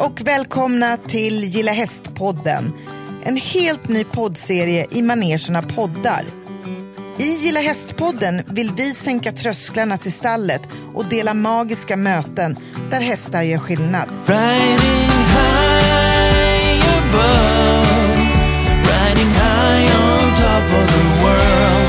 och välkomna till Gilla Häst-podden. En helt ny poddserie i manegen poddar. I Gilla Häst-podden vill vi sänka trösklarna till stallet och dela magiska möten där hästar gör skillnad. Riding high above, riding high on top of the world,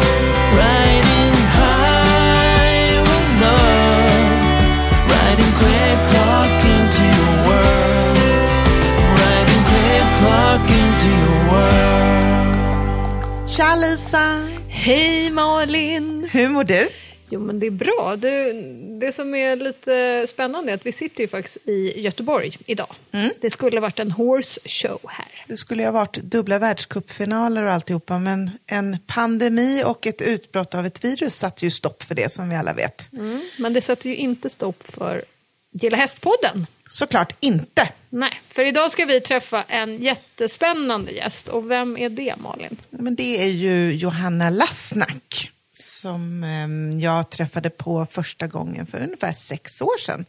Tja Lisa! Hej Malin! Hur mår du? Jo men det är bra. Det, det som är lite spännande är att vi sitter ju faktiskt i Göteborg idag. Det skulle varit en horse show här. Det skulle ju ha varit dubbla världscupfinaler och alltihopa, men en pandemi och ett utbrott av ett virus satte ju stopp för det som vi alla vet. Men det sätter ju inte stopp för Gilla Hästpodden. Såklart inte. Nej, för idag ska vi träffa en jättespännande gäst. Och vem är det Malin? Men det är ju Johanna Lassnack som em, jag träffade på första gången för ungefär sex år sedan.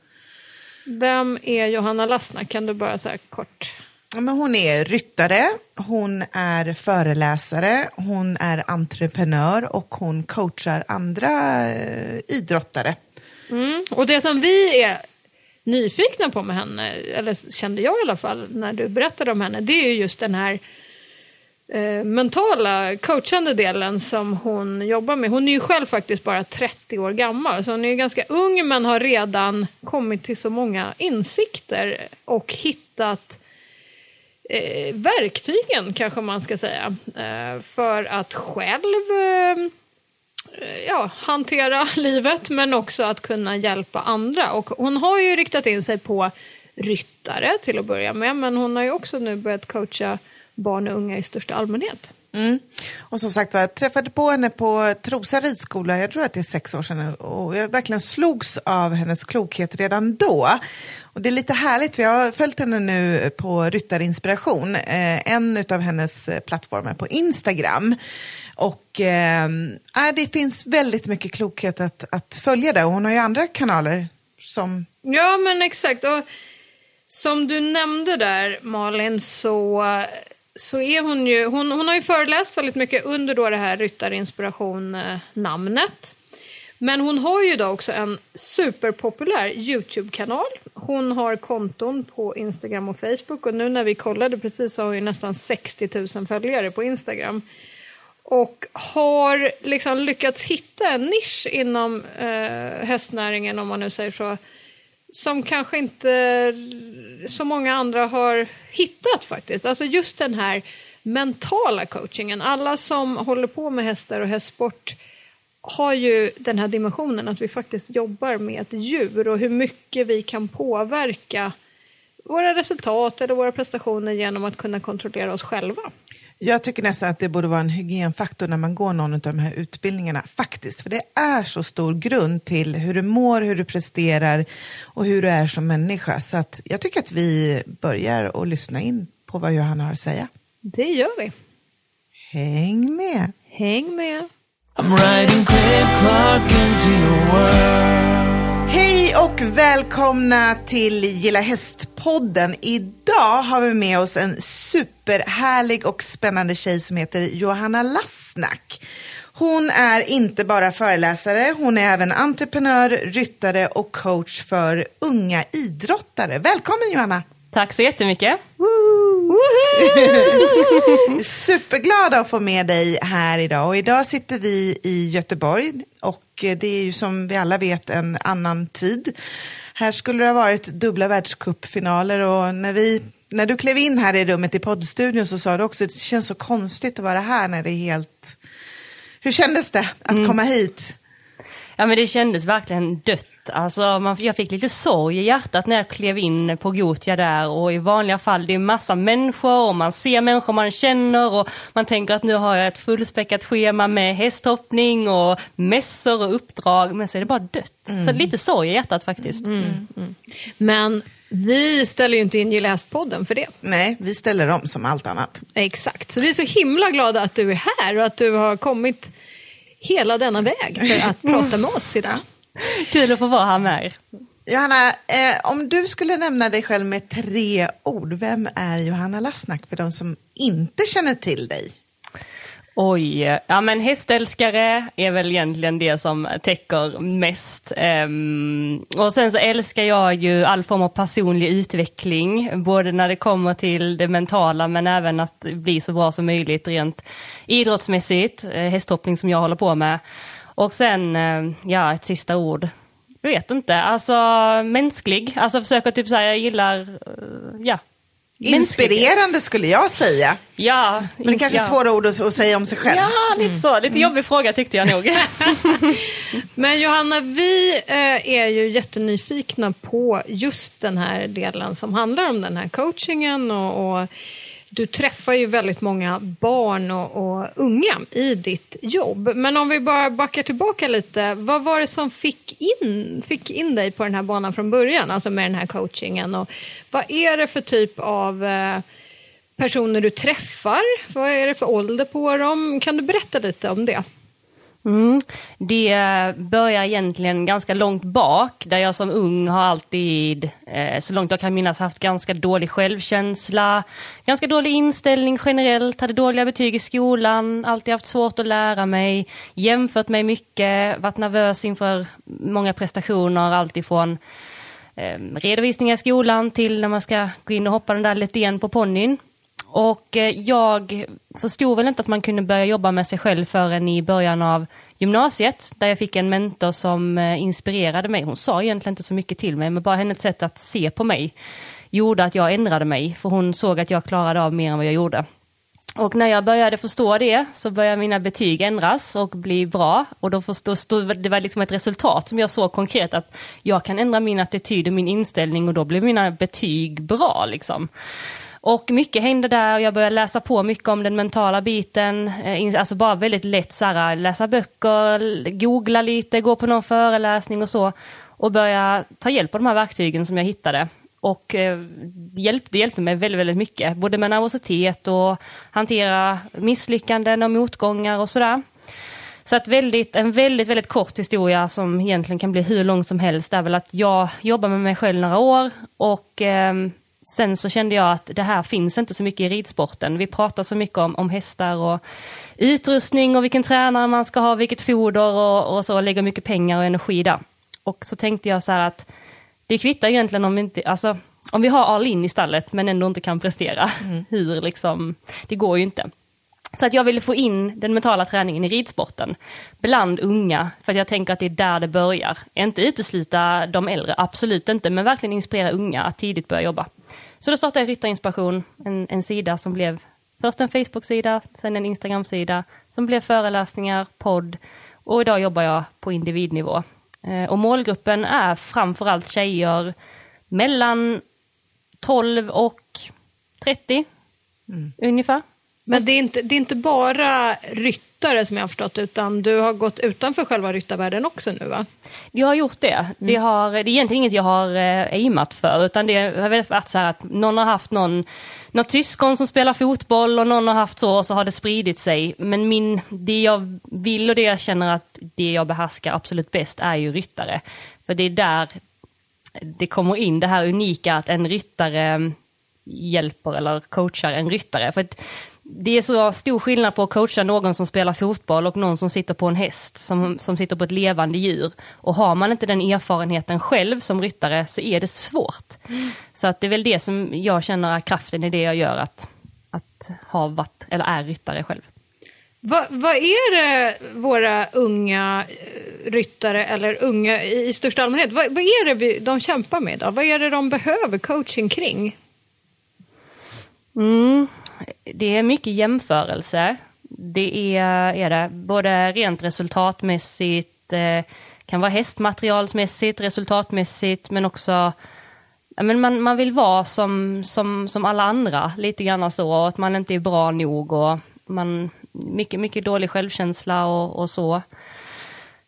Vem är Johanna Lassna? Kan du bara säga kort? Ja, men hon är ryttare, hon är föreläsare, hon är entreprenör och hon coachar andra eh, idrottare. Mm. Och det som vi är nyfikna på med henne, eller kände jag i alla fall när du berättade om henne, det är ju just den här eh, mentala coachande delen som hon jobbar med. Hon är ju själv faktiskt bara 30 år gammal, så hon är ju ganska ung men har redan kommit till så många insikter och hittat eh, verktygen, kanske man ska säga, eh, för att själv eh, ja, hantera livet men också att kunna hjälpa andra. Och hon har ju riktat in sig på ryttare till att börja med men hon har ju också nu börjat coacha barn och unga i största allmänhet. Mm. Och som sagt var, jag träffade på henne på Trosa ridskola, jag tror att det är sex år sedan, och jag verkligen slogs av hennes klokhet redan då. Och det är lite härligt, för jag har följt henne nu på Ryttarinspiration, eh, en av hennes eh, plattformar på Instagram. Och eh, äh, det finns väldigt mycket klokhet att, att följa där, och hon har ju andra kanaler som Ja men exakt. Och som du nämnde där Malin så, så är hon ju, hon, hon har ju föreläst väldigt mycket under då det här Ryttarinspiration-namnet. Men hon har ju då också en superpopulär YouTube-kanal. Hon har konton på Instagram och Facebook och nu när vi kollade precis så har hon ju nästan 60 000 följare på Instagram. Och har liksom lyckats hitta en nisch inom eh, hästnäringen om man nu säger så. Som kanske inte så många andra har hittat faktiskt. Alltså just den här mentala coachingen. Alla som håller på med hästar och hästsport har ju den här dimensionen att vi faktiskt jobbar med ett djur och hur mycket vi kan påverka våra resultat eller våra prestationer genom att kunna kontrollera oss själva. Jag tycker nästan att det borde vara en hygienfaktor när man går någon av de här utbildningarna, faktiskt. För det är så stor grund till hur du mår, hur du presterar och hur du är som människa. Så att jag tycker att vi börjar och lyssna in på vad Johanna har att säga. Det gör vi. Häng med! Häng med! I'm riding quick clock into your world. Hej och välkomna till Gilla Hästpodden. Idag har vi med oss en superhärlig och spännande tjej som heter Johanna Lassnack. Hon är inte bara föreläsare, hon är även entreprenör, ryttare och coach för unga idrottare. Välkommen Johanna! Tack så jättemycket. Superglada att få med dig här idag. Och idag sitter vi i Göteborg och det är ju som vi alla vet en annan tid. Här skulle det ha varit dubbla världscupfinaler och när, vi, när du klev in här i rummet i poddstudion så sa du också att det känns så konstigt att vara här när det är helt... Hur kändes det att komma hit? Ja men det kändes verkligen dött. Alltså, man, jag fick lite sorg i hjärtat när jag klev in på Gotia där och i vanliga fall det är massa människor och man ser människor man känner och man tänker att nu har jag ett fullspäckat schema med hästhoppning och mässor och uppdrag men så är det bara dött. Så lite sorg i hjärtat faktiskt. Men vi ställer ju inte in Gilla Hästpodden för det. Nej, vi ställer om som allt annat. Exakt, så vi är så himla glada att du är här och att du har kommit hela denna väg för att prata med oss idag. Kul att få vara här med er. Johanna, eh, om du skulle nämna dig själv med tre ord, vem är Johanna Lassnack för de som inte känner till dig? Oj, ja men hästälskare är väl egentligen det som täcker mest. Ehm, och sen så älskar jag ju all form av personlig utveckling, både när det kommer till det mentala men även att bli så bra som möjligt rent idrottsmässigt, eh, hästhoppning som jag håller på med. Och sen, eh, ja ett sista ord, jag vet inte, alltså mänsklig, alltså försöka typ säga jag gillar, eh, ja. mänsklig. Inspirerande skulle jag säga. Ja. Men det kanske är ja. svåra ord att, att säga om sig själv. Ja, lite så. Lite jobbig fråga tyckte jag nog. Men Johanna, vi eh, är ju jättenyfikna på just den här delen som handlar om den här coachingen och, och du träffar ju väldigt många barn och, och unga i ditt jobb. Men om vi bara backar tillbaka lite, vad var det som fick in, fick in dig på den här banan från början, alltså med den här coachingen? Och vad är det för typ av eh, personer du träffar? Vad är det för ålder på dem? Kan du berätta lite om det? Mm. Det eh, börjar egentligen ganska långt bak, där jag som ung har alltid, eh, så långt jag kan minnas, haft ganska dålig självkänsla, ganska dålig inställning generellt, hade dåliga betyg i skolan, alltid haft svårt att lära mig, jämfört mig mycket, varit nervös inför många prestationer, alltifrån eh, redovisningar i skolan till när man ska gå in och hoppa den där lättén på ponnyn. Och eh, jag förstod väl inte att man kunde börja jobba med sig själv förrän i början av gymnasiet, där jag fick en mentor som eh, inspirerade mig. Hon sa egentligen inte så mycket till mig, men bara hennes sätt att se på mig gjorde att jag ändrade mig, för hon såg att jag klarade av mer än vad jag gjorde. Och när jag började förstå det så började mina betyg ändras och bli bra. Och då förstod, det var liksom ett resultat som jag såg konkret att jag kan ändra min attityd och min inställning och då blev mina betyg bra. Liksom. Och mycket hände där och jag började läsa på mycket om den mentala biten. Eh, alltså bara väldigt lätt så här, äh, läsa böcker, googla lite, gå på någon föreläsning och så. Och börja ta hjälp av de här verktygen som jag hittade. Och eh, hjälp, det hjälpte mig väldigt, väldigt mycket. Både med nervositet och hantera misslyckanden och motgångar och sådär. Så att väldigt, en väldigt, väldigt kort historia som egentligen kan bli hur långt som helst är väl att jag jobbar med mig själv några år och eh, Sen så kände jag att det här finns inte så mycket i ridsporten. Vi pratar så mycket om, om hästar och utrustning och vilken tränare man ska ha, vilket foder och, och så, och lägger mycket pengar och energi där. Och så tänkte jag så här att det kvittar egentligen om vi inte, alltså om vi har all in i stallet men ändå inte kan prestera. Hur liksom, det går ju inte. Så att jag ville få in den mentala träningen i ridsporten bland unga, för att jag tänker att det är där det börjar. Inte utesluta de äldre, absolut inte, men verkligen inspirera unga att tidigt börja jobba. Så då startade jag Ryttarinspiration, en, en sida som blev först en Facebook-sida, sen en Instagram-sida, som blev föreläsningar, podd och idag jobbar jag på individnivå. Eh, och målgruppen är framförallt tjejer mellan 12 och 30 ungefär. Men det är, inte, det är inte bara ryttare som jag har förstått, utan du har gått utanför själva ryttarvärlden också nu va? Jag har gjort det. Det, har, det är egentligen inget jag har eh, aimat för, utan det har varit så här att någon har haft någon, någon tyskon som spelar fotboll och någon har haft så och så har det spridit sig. Men min, det jag vill och det jag känner att det jag behärskar absolut bäst är ju ryttare. För det är där det kommer in det här unika att en ryttare hjälper eller coachar en ryttare. För att det är så stor skillnad på att coacha någon som spelar fotboll och någon som sitter på en häst, som, som sitter på ett levande djur. Och har man inte den erfarenheten själv som ryttare så är det svårt. Så att det är väl det som jag känner är kraften i det jag gör, att, att ha varit, eller är ryttare själv. Vad vad är det våra unga eh, ryttare, eller unga i i största allmänhet, vad, vad är det vi, de kämpar med? Då? Vad är det de behöver coaching kring? Mm, det är mycket jämförelse. Det är, är det, både rent resultatmässigt, eh, kan vara hästmaterialsmässigt, resultatmässigt, men också men man, man vill vara som, som, som alla andra, lite grann så, och att man inte är bra nog och man, mycket, mycket dålig självkänsla och, och så.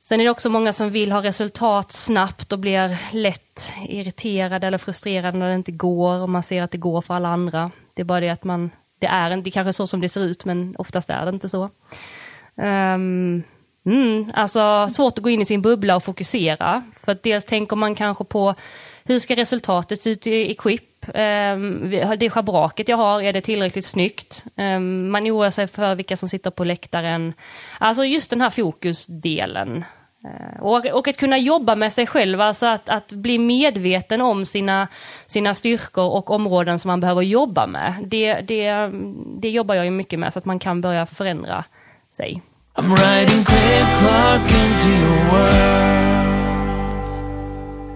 Sen är det också många som vill ha resultat snabbt och blir lätt irriterade eller frustrerade när det inte går och man ser att det går för alla andra. Det är bara det att man, det är inte kanske så som det ser ut men oftast är det inte så. Um, Mm, alltså svårt att gå in i sin bubbla och fokusera. För att dels tänker man kanske på hur ska resultatet se ut i, Equip? Um, ehm, det schabraket jag har, är det tillräckligt snyggt? Um, man oroar sig för vilka som sitter på läktaren. Alltså just den här fokusdelen. Eh, och, och att kunna jobba med sig själv, alltså att, att bli medveten om sina, sina styrkor och områden som man behöver jobba med. Det, det, det jobbar jag ju mycket med så att man kan börja förändra sig.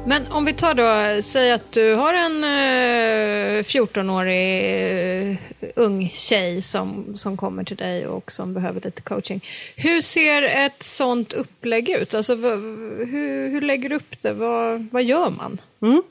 Men om vi tar då, säg att du har en eh, 14-årig eh, ung tjej som, som kommer till dig och som behöver lite coaching. Hur ser ett sånt upplägg ut? Alltså, v- hur, hur lägger du upp det? Vad, vad gör man? Mm.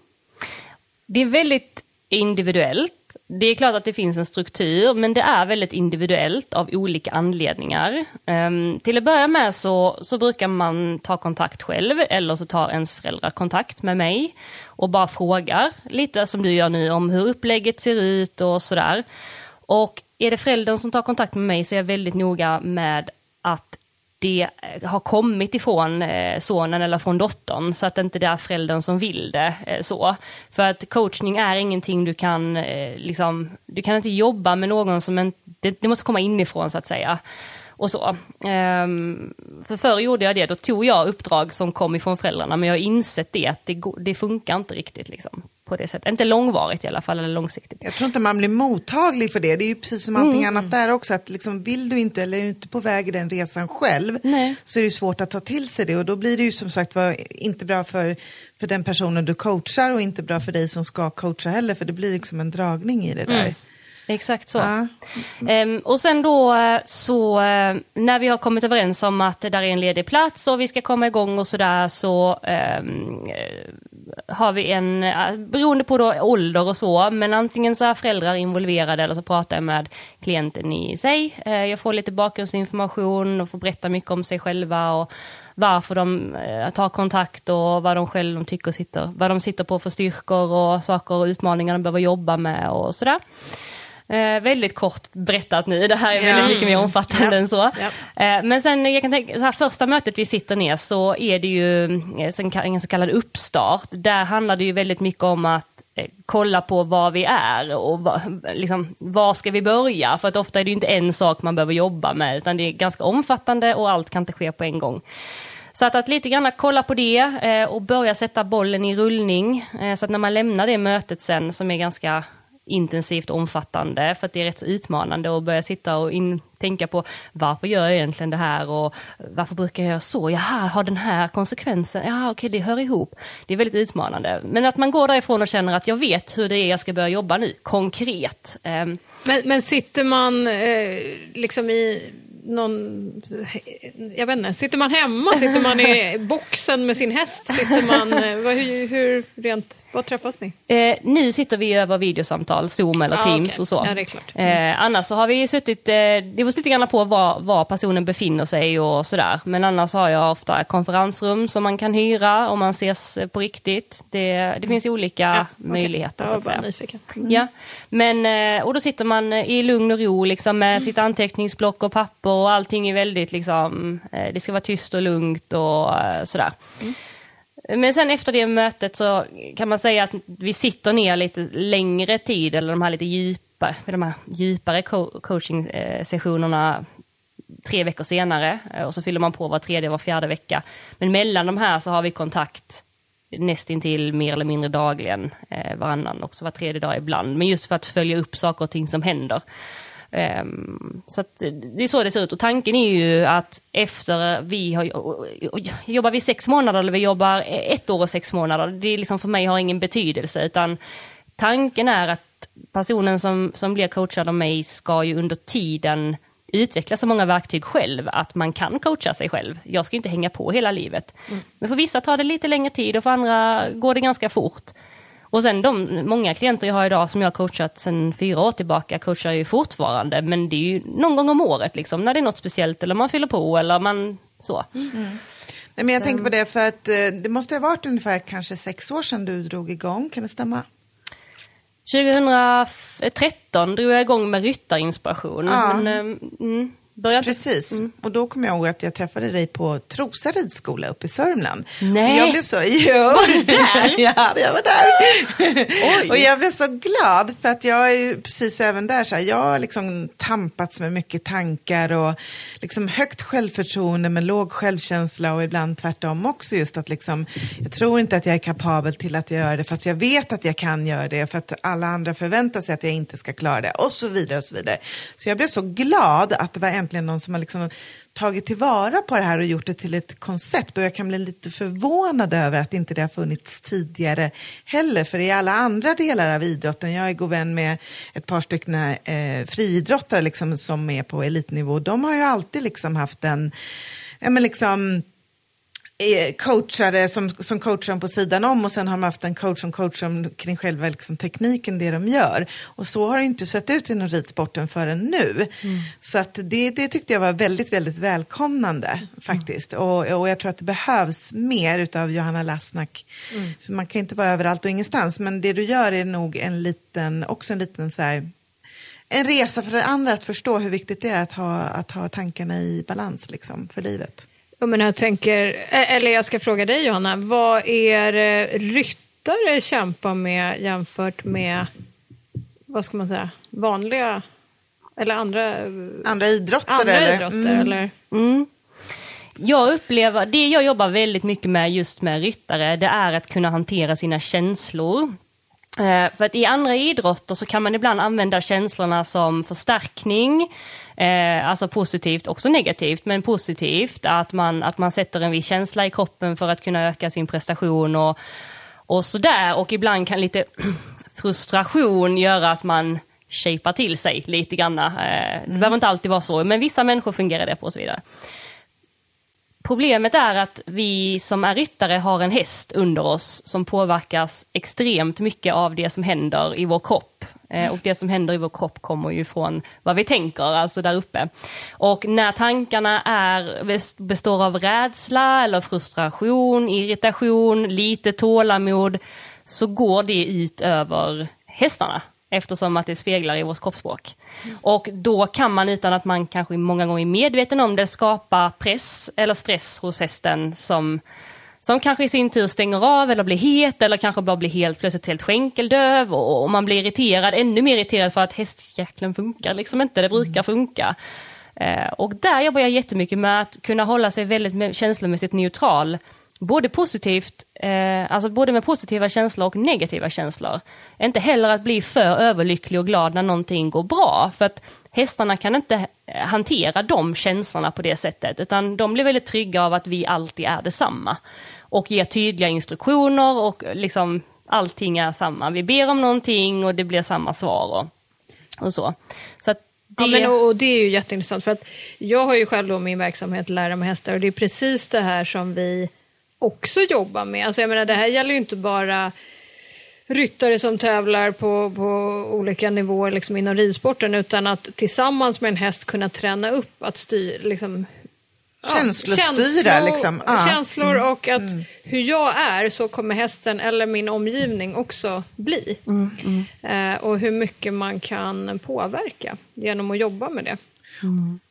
Det är väldigt individuellt. Det är klart att det finns en struktur, men det är väldigt individuellt av olika anledningar. Um, till att börja med så, så brukar man ta kontakt själv, eller så tar ens föräldrar kontakt med mig och bara frågar lite som du gör nu om hur upplägget ser ut och sådär. Och är det föräldern som tar kontakt med mig så är jag väldigt noga med att det eh, har kommit ifrån eh, sonen eller från dottern så att det inte är föräldern som vill det. Eh, så. För att coachning är ingenting du kan, liksom, du kan inte jobba med någon som en, det, det måste komma inifrån så att säga. Och så. Ehm, för förr gjorde jag det, då tog jag uppdrag som kom ifrån föräldrarna men jag har insett det att det, det funkar inte riktigt liksom, på det sättet. Inte långvarigt i alla fall, eller långsiktigt. Jag tror inte man blir mottaglig för det. Det är ju precis som allting annat där också. Att liksom, vill du inte eller är du inte på väg i den resan själv Nej. så är det svårt att ta till sig det. Och då blir det ju som sagt var inte bra för, för den personen du coachar och inte bra för dig som ska coacha heller. För det blir liksom en dragning i det där. Exakt så. Ja. Ehm, och sen då så eh, när vi har kommit överens om att det där är en ledig plats och vi ska komma igång och sådär så eh, har vi en, eh, beroende på då ålder och så, men antingen så är föräldrar involverade eller så pratar jag med klienten i sig. Jag får lite bakgrundsinformation och får berätta mycket om sig själva och varför de eh, tar kontakt och vad de själva tycker sitter, vad de sitter på för styrkor och saker och utmaningar de behöver jobba med och sådär. Eh, väldigt kort berättat nu, det här är väldigt mycket mer omfattande än så. Eh, men sen, jag kan tänka, så här, första mötet vi sitter ner så är det ju eh, en så kallad uppstart. Där handlar det ju väldigt mycket om att eh, kolla på vad vi är och va, liksom, var ska vi börja? För att ofta är det ju inte en sak man behöver jobba med, utan det är ganska omfattande och allt kan inte ske på en gång. Så att, att lite grann kolla på det eh, och börja sätta bollen i rullning. Eh, så att när man lämnar det mötet sen, som är ganska intensivt och omfattande, för att det är rätt så utmanande att börja sitta och in, tänka på varför gör jag egentligen det här och varför brukar jag göra så? Jaha, har den här konsekvensen? Ja, okej, det hör ihop. Det är väldigt utmanande. Men att man går därifrån och känner att jag vet hur det är jag ska börja jobba nu, konkret. Ehm. Men, men sitter man eh, liksom i någon... Jag vet inte, sitter man hemma? Sitter man i boxen med sin häst? Sitter man... eh, Vad, hur, hur rent... Var träffas ni? Eh, nu sitter vi över videosamtal, Zoom eller Ah, Teams okej. och så. Ja. Eh, annars så har vi suttit, eh, det beror lite grann på var, var personen befinner sig och sådär. Men annars har jag ofta konferensrum som man kan hyra om man ses på riktigt. Det, det finns olika Ja, okej. möjligheter Jag så var bara nyfiken. Mm. Ja, men, eh, och då sitter man i lugn och ro liksom, med sitt anteckningsblock och papper och allting är väldigt liksom, eh, det ska vara tyst och lugnt och eh, sådär. Men sen efter det mötet så kan man säga att vi sitter ner lite längre tid, eller de här lite djupa, de här djupare co- coaching-sessionerna tre veckor senare. eh, Och så fyller man på var tredje, var fjärde vecka. Men mellan de här så har vi kontakt nästintill mer eller mindre dagligen, eh, varannan, också var tredje dag ibland. Men just för att följa upp saker och ting som händer. Ehm, så det är så det ser ut. Och tanken är ju att efter vi har, jobbar vi sex månader eller vi jobbar ett år och sex månader, det är liksom för mig har ingen betydelse. Utan tanken är att personen som, som blir coachad av mig ska ju under tiden utveckla så många verktyg själv att man kan coacha sig själv. Jag ska inte hänga på hela livet. Men för vissa tar det lite längre tid och för andra går det ganska fort. Och sen de många klienter jag har idag som jag har coachat sedan fyra år tillbaka coachar jag ju fortfarande. Men det är ju någon gång om året liksom, när det är något speciellt eller man fyller på eller man så. Nej, men jag tänker på det för att eh, det måste ha varit ungefär kanske sex år sedan du drog igång. Kan det stämma? 2013 drog jag igång med ryttarinspiration. Ja. Men, ehm, mm, Börjar inte- Precis, och då kommer jag ihåg att jag träffade dig på Trosa ridskola uppe i Sörmland. Nej. Och jag blev så... Jo. Var du där? ja, jag var där. Oj. och jag blev så glad för att jag är ju precis även där så här, jag har liksom tampats med mycket tankar och liksom högt självförtroende med låg självkänsla och ibland tvärtom också just att liksom, jag tror inte att jag är kapabel till att göra det fast jag vet att jag kan göra det för att alla andra förväntar sig att jag inte ska klara det och så vidare och så vidare. Så jag blev så glad att det var äntligen någon som har liksom tagit tillvara på det här och gjort det till ett koncept. Och jag kan bli lite förvånad över att inte det har funnits tidigare heller. För i alla andra delar av idrotten, jag är god vän med ett par stycken eh, friidrottare liksom, som är på elitnivå, de har ju alltid liksom haft en, ja men liksom coachare som, som coachar dem på sidan om och sen har man haft en coach som coachar dem kring själva liksom, tekniken, det de gör. Och så har det inte sett ut inom ridsporten förrän nu. Så att det, det tyckte jag var väldigt, väldigt välkomnande faktiskt. Och, och jag tror att det behövs mer utav Johanna Lassnack. För man kan inte vara överallt och ingenstans, men det du gör är nog en liten, också en liten så här, en resa för andra att förstå hur viktigt det är att ha, att ha tankarna i balans liksom, för livet. Jag, menar, jag tänker, eller jag ska fråga dig Johanna, vad är ryttare kämpar med jämfört med, vad ska man säga, vanliga, eller andra, Andra idrotter andra eller? idrotter? Mm. Eller? Jag upplever, det jag jobbar väldigt mycket med just med ryttare, det är att kunna hantera sina känslor. Eh, för att i andra idrotter så kan man ibland använda känslorna som förstärkning, eh, alltså positivt, också negativt, men positivt, att man, att man sätter en viss känsla i kroppen för att kunna öka sin prestation och, och sådär. Och ibland kan lite frustration göra att man shapar till sig lite grann. Eh, det behöver inte alltid vara så, men vissa människor fungerar det på och så vidare. Problemet är att vi som är ryttare har en häst under oss som påverkas extremt mycket av det som händer i vår kropp. Eh, och det som händer i vår kropp kommer ju från vad vi tänker, alltså där uppe. Och när tankarna är, består av rädsla eller frustration, irritation, lite tålamod, så går det ut över hästarna eftersom att det speglar i vårt kroppsspråk. Och då kan man utan att man kanske många gånger är medveten om det skapa press eller stress hos hästen som, som kanske i sin tur stänger av eller blir het eller kanske bara blir helt plötsligt helt skänkeldöv och, och man blir irriterad, ännu mer irriterad för att hästjäklen funkar liksom inte, det brukar funka. Eh, och där jobbar jag jättemycket med att kunna hålla sig väldigt känslomässigt neutral. Både positivt, eh, alltså både med positiva känslor och negativa känslor. Inte heller att bli för överlycklig och glad när någonting går bra. För att hästarna kan inte hantera de känslorna på det sättet. Utan de blir väldigt trygga av att vi alltid är detsamma. Och ger tydliga instruktioner och liksom allting är samma. Vi ber om någonting och det blir samma svar och, och så. så det... Ja, men, och, det är ju jätteintressant för att jag har ju själv då min verksamhet Lära mig hästar och det är precis det här som vi också jobbar med. Alltså jag menar det här gäller ju inte bara ryttare som tävlar på, på olika nivåer liksom inom ridsporten utan att tillsammans med en häst kunna träna upp att styra liksom, ja, Känslostyra, känslor- liksom. Ja. Känslor och att hur jag är så kommer hästen eller min omgivning också bli. Eh, och hur mycket man kan påverka genom att jobba med det.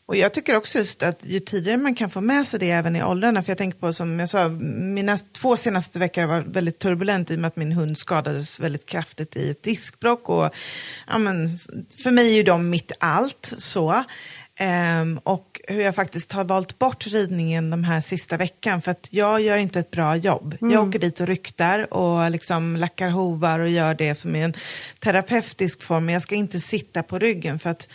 Och jag tycker också just att ju tidigare man kan få med sig det även i åldrarna, för jag tänker på som jag sa, mina två senaste veckor var väldigt turbulent i och med att min hund skadades väldigt kraftigt i ett diskbråck och ja, men, för mig är ju de mitt allt så. Ehm, och hur jag faktiskt har valt bort ridningen de här sista veckan för att jag gör inte ett bra jobb. Jag åker dit och ryktar och liksom lackar hovar och gör det som är en terapeutisk form, men jag ska inte sitta på ryggen för att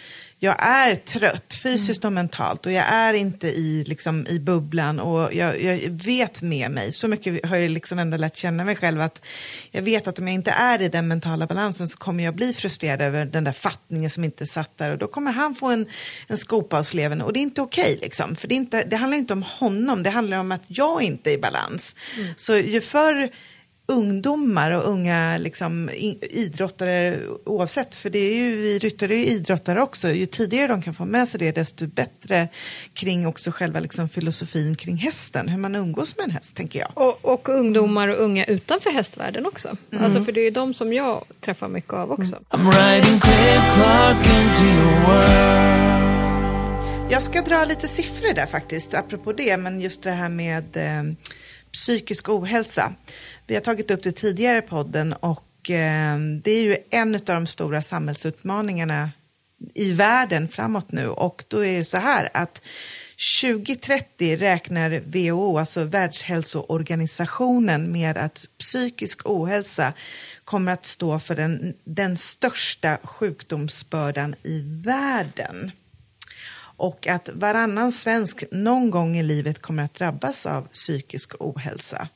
jag är trött fysiskt och mentalt och jag är inte i, liksom, i bubblan och jag, jag vet med mig, så mycket har jag liksom ändå lärt känna mig själv att jag vet att om jag inte är i den mentala balansen så kommer jag bli frustrerad över den där fattningen som inte satt där och då kommer han få en, en skopa av sleven och det är inte okej liksom, för det, är inte, det handlar inte om honom, det handlar om att jag inte är i balans. Så ju förr ungdomar och unga liksom, idrottare oavsett, för det är ju, vi ryttare är ju idrottare också, ju tidigare de kan få med sig det desto bättre kring också själva liksom, filosofin kring hästen, hur man umgås med en häst tänker jag. Och, och ungdomar och unga utanför hästvärlden också. Alltså för det är ju de som jag träffar mycket av också. I'm riding Clip Clock into your world. Jag ska dra lite siffror där faktiskt, apropå det, men just det här med eh, psykisk ohälsa. Vi har tagit upp det tidigare i podden och eh, det är ju en av de stora samhällsutmaningarna i världen framåt nu och då är det så här att 2030 räknar WHO, alltså Världshälsoorganisationen, med att psykisk ohälsa kommer att stå för den, den största sjukdomsbördan i världen. Och att varannan svensk någon gång i livet kommer att drabbas av psykisk ohälsa.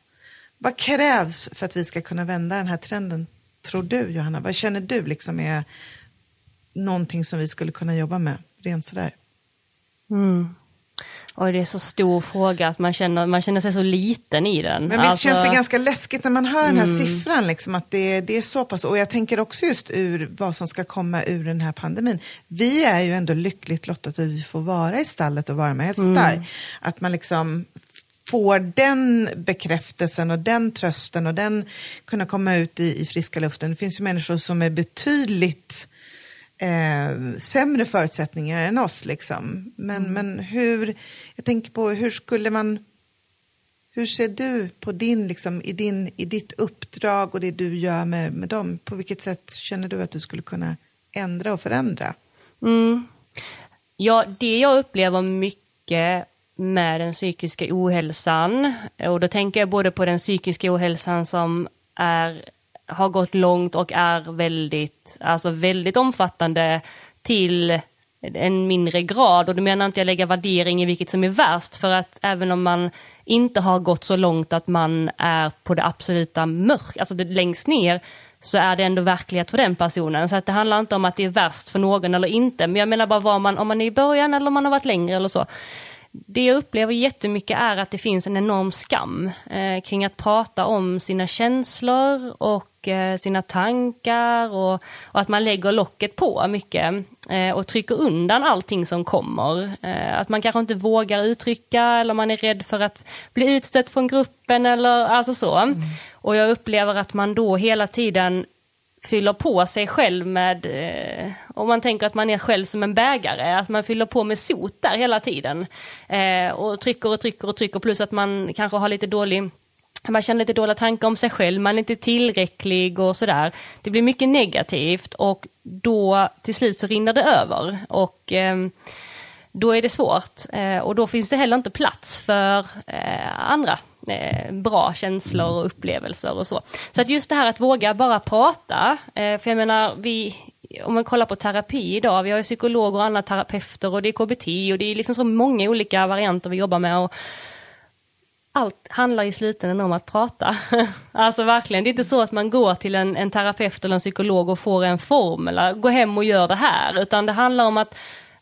Vad krävs för att vi ska kunna vända den här trenden, tror du Johanna? Vad känner du liksom är någonting som vi skulle kunna jobba med, rent sådär? Mm. Och det är så stor fråga att man känner, man känner sig så liten i den. Men visst Alltså, känns det ganska läskigt när man hör den här siffran, liksom, att det, det är så pass. Och jag tänker också just ur vad som ska komma ur den här pandemin. Vi är ju ändå lyckligt lottade att vi får vara i stallet och vara med hästar. Att man liksom får den bekräftelsen och den trösten och den kunna komma ut i, i friska luften. Det finns ju människor som är betydligt eh, sämre förutsättningar än oss. Liksom. Men, men hur, jag tänker på hur skulle man, hur ser du på din, liksom, i, din, i ditt uppdrag och det du gör med, med dem? På vilket sätt känner du att du skulle kunna ändra och förändra? Ja, det jag upplever mycket med den psykiska ohälsan, och då tänker jag både på den psykiska ohälsan som är, har gått långt och är väldigt, alltså väldigt omfattande till en mindre grad. Och då menar inte jag lägga värdering i vilket som är värst, för att även om man inte har gått så långt att man är på det absoluta mörk, alltså det längst ner, så är det ändå verklighet för den personen. Så att det handlar inte om att det är värst för någon eller inte, men jag menar bara var man, om man är i början eller om man har varit längre eller så. Det jag upplever jättemycket är att det finns en enorm skam eh, kring att prata om sina känslor och eh, sina tankar och, och att man lägger locket på mycket eh, och trycker undan allting som kommer. Eh, att man kanske inte vågar uttrycka eller man är rädd för att bli utstött från gruppen eller alltså så. Och jag upplever att man då hela tiden fyller på sig själv med, eh, om man tänker att man är själv som en bägare, att man fyller på med sot där hela tiden. Eh, och trycker och trycker och trycker, plus att man kanske har lite dålig man känner lite dåliga tankar om sig själv, man är inte tillräcklig och sådär. Det blir mycket negativt och då till slut så rinner det över. Och eh, då är det svårt eh, och då finns det heller inte plats för eh, andra eh, bra känslor och upplevelser och så. Så att just det här att våga bara prata, eh, för jag menar vi om man kollar på terapi idag, vi har ju psykologer och andra terapeuter och det är KBT och det är liksom så många olika varianter vi jobbar med. Och, allt handlar i slutändan om att prata. alltså verkligen, det är inte så att man går till en, en terapeut eller en psykolog och får en formel, gå hem och gör det här, utan det handlar om att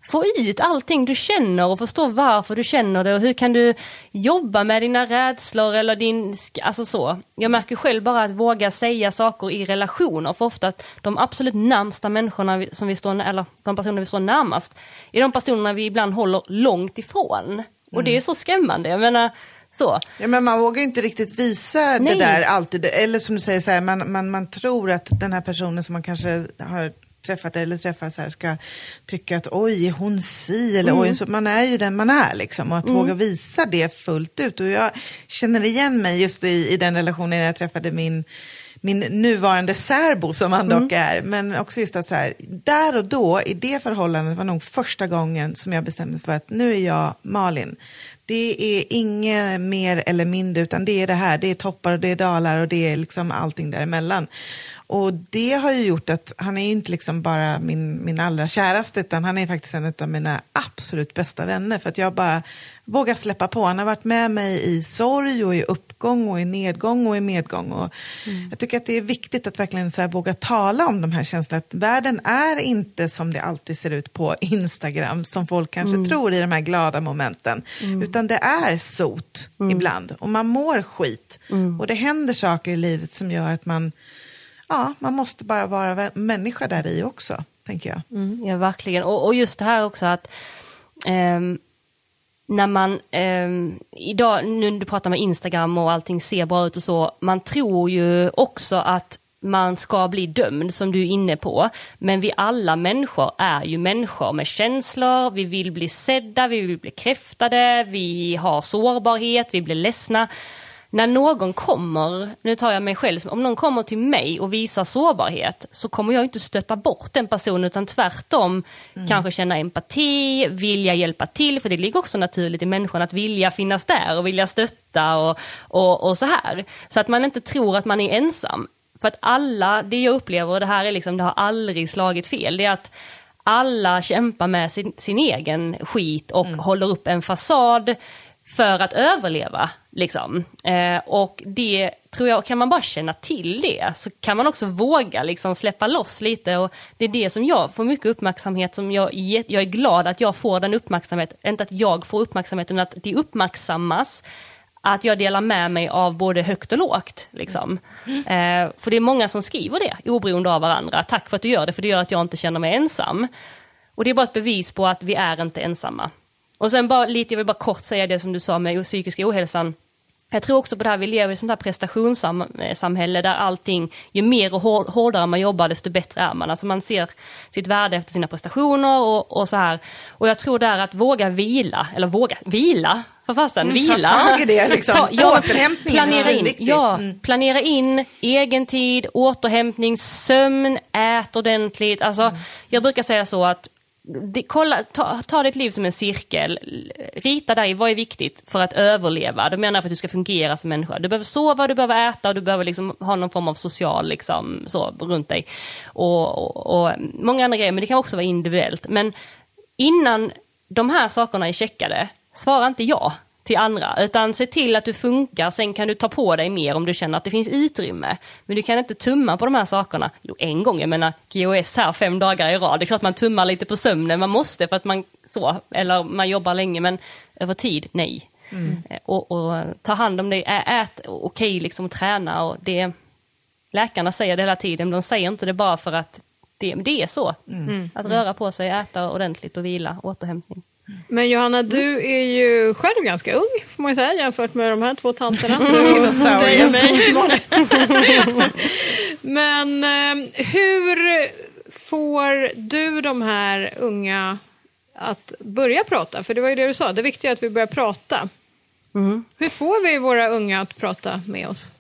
få ut allting du känner och förstå varför du känner det och hur kan du jobba med dina rädslor eller din, alltså så. Jag märker själv bara att våga säga saker i relationer, för ofta att de absolut närmsta människorna som vi står, eller de personer vi står närmast, är de personerna vi ibland håller långt ifrån. Och det är så skrämmande, jag menar, så. Ja, men man vågar inte riktigt visa det Nej. där alltid. Eller som du säger, så här, man, man, man tror att den här personen som man kanske har träffat eller träffar så här ska tycka att oj, är hon si eller oj, så man är ju den man är liksom. Och att våga visa det fullt ut. Och jag känner igen mig just i, i den relationen när jag träffade min min nuvarande särbo som han dock är. Men också just att så här, där och då i det förhållandet var nog första gången som jag bestämde mig för att nu är jag Malin. Det är inget mer eller mindre utan det är det här, det är toppar och det är dalar och det är liksom allting däremellan. Och det har ju gjort att han är inte liksom bara min, min allra käraste utan han är faktiskt en av mina absolut bästa vänner för att jag bara vågar släppa på. Han har varit med mig i sorg och i uppgång och i nedgång och i medgång. Och Jag tycker att det är viktigt att verkligen så våga tala om de här känslorna. Att världen är inte som det alltid ser ut på Instagram som folk kanske tror i de här glada momenten. Utan det är sot ibland och man mår skit. Och det händer saker i livet som gör att man ja, man måste bara vara människa där i också, tänker jag. Mm, ja, verkligen. Och, och just det här också att um när man, eh, idag, nu när du pratar med Instagram och allting ser bra ut och så, man tror ju också att man ska bli dömd, som du är inne på. Men vi alla människor är ju människor med känslor, vi vill bli sedda, vi vill bli kräftade, vi har sårbarhet, vi blir ledsna. När någon kommer, nu tar jag mig själv, om någon kommer till mig och visar sårbarhet så kommer jag inte stötta bort den personen utan tvärtom kanske känna empati, vilja hjälpa till, för det ligger också naturligt i människan att vilja finnas där och vilja stötta och, och, och så här. Så att man inte tror att man är ensam. För att alla, det jag upplever, och det här är liksom, det har aldrig slagit fel, det är att alla kämpar med sin, sin egen skit och håller upp en fasad för att överleva. Liksom. Eh, och det tror jag, kan man bara känna till det så kan man också våga liksom släppa loss lite och det är det som jag får mycket uppmärksamhet som jag, är- jag är glad att jag får den uppmärksamhet, inte att jag får uppmärksamheten, utan att det uppmärksammas att jag delar med mig av både högt och lågt. Liksom. Eh, för det är många som skriver det, oberoende av varandra. Tack för att du gör det, för det gör att jag inte känner mig ensam. Och det är bara ett bevis på att vi är inte ensamma. Och sen bara lite, jag vill bara kort säga det som du sa med psykiska ohälsan. Jag tror också på det här, vi lever i ett sånt här prestationssamhälle där allting, ju mer och hår- hårdare man jobbar desto bättre är man. Alltså man ser sitt värde efter sina prestationer och, och så här. Och jag tror där att våga vila, eller våga, vila, för fasen, vila. ta tag i det, liksom. Återhämtningen är planera in, ja, Mm. planera in egen tid, återhämtning, sömn, ät ordentligt. Alltså, Jag brukar säga så att det, kolla, ta, ta ditt liv som en cirkel, rita dig vad är viktigt för att överleva. Du menar jag för att du ska fungera som människa. Du behöver sova, du behöver äta och du behöver liksom ha någon form av social liksom, så, runt dig. Och, och, och många andra grejer, men det kan också vara individuellt. Men innan de här sakerna är checkade, svara inte ja till andra, utan se till att du funkar, sen kan du ta på dig mer om du känner att det finns utrymme. Men du kan inte tumma på de här sakerna. Jo, en gång, jag menar GOS här fem dagar i rad, det är klart man tummar lite på sömnen, man måste för att man så, eller man jobbar länge, men över tid, nej. Eh, Och, och ta hand om dig, ät okej liksom, träna och det, läkarna säger det hela tiden, de säger inte det bara för att det, det är så. Att röra på sig, äta ordentligt och vila, återhämtning. Men Johanna, du är ju själv ganska ung, får man ju säga, jämfört med de här två tanterna. Dinosaurier. och mig. Men eh, hur får du de här unga att börja prata? För det var ju det du sa, det viktiga är att vi börjar prata. Hur får vi våra unga att prata med oss?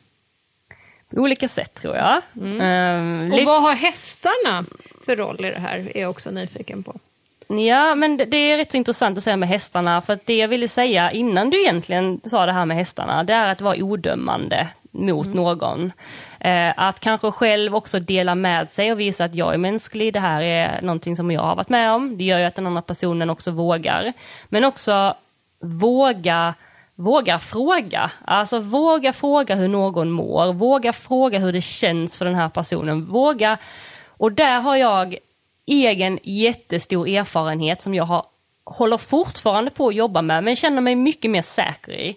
På olika sätt tror jag. Ehm, Och lite- vad har hästarna för roll i det här, är jag också nyfiken på. Ja, men det, är rätt så intressant att säga med hästarna, för att det jag ville säga innan du egentligen sa det här med hästarna, det är att vara odömande mot någon. Eh, att kanske själv också dela med sig och visa att jag är mänsklig, det här är någonting som jag har varit med om. Det gör ju att den andra personen också vågar. Men också våga Våga fråga, alltså våga fråga hur någon mår, våga fråga hur det känns för den här personen, våga och där har jag egen jättestor erfarenhet som jag har, håller fortfarande på att jobba med, men känner mig mycket mer säker i.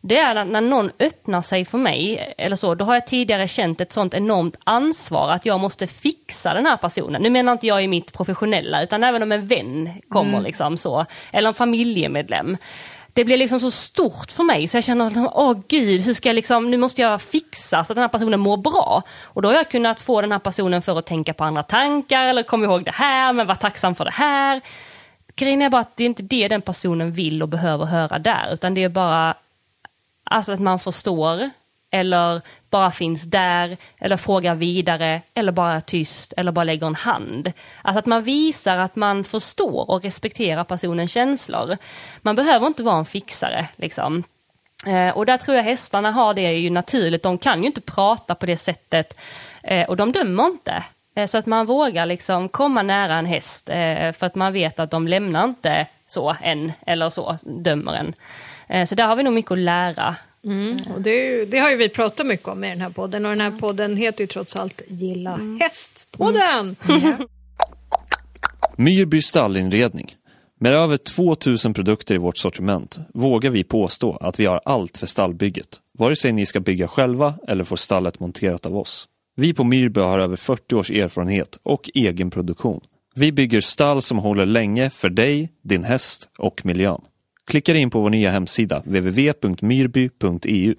Det är att när någon öppnar sig för mig, eller så, då har jag tidigare känt ett sånt enormt ansvar att jag måste fixa den här personen. Nu menar inte jag i mitt professionella, utan även om en vän kommer liksom så, eller en familjemedlem. Det blir liksom så stort för mig så jag känner att, liksom, åh gud, hur ska jag liksom, nu måste jag fixa så att den här personen mår bra. Och då har jag kunnat få den här personen för att tänka på andra tankar eller kom ihåg det här, men var tacksam för det här. Grejen är bara att det är inte det den personen vill och behöver höra där, utan det är bara Alltså att man förstår, eller bara finns där, eller frågar vidare, eller bara är tyst, eller bara lägger en hand. Alltså att man visar att man förstår och respekterar personens känslor. Man behöver inte vara en fixare, liksom. Eh, och där tror jag hästarna har det ju naturligt, de kan ju inte prata på det sättet, eh, och de dömer inte. Eh, så att man vågar liksom komma nära en häst, för att man vet att de lämnar inte så en, eller så, dömer en. Så där har vi nog mycket att lära. Och det, är ju, det har ju vi pratat mycket om i den här podden och den här podden heter ju trots allt Gilla hästpodden. Myrby stallinredning. Med över 2000 produkter i vårt sortiment vågar vi påstå att vi har allt för stallbygget. Vare sig ni ska bygga själva eller få stallet monterat av oss. Vi på Myrby har över 40 års erfarenhet och egen produktion. Vi bygger stall som håller länge för dig, din häst och miljön. Klicka in på vår nya hemsida www.myrby.eu.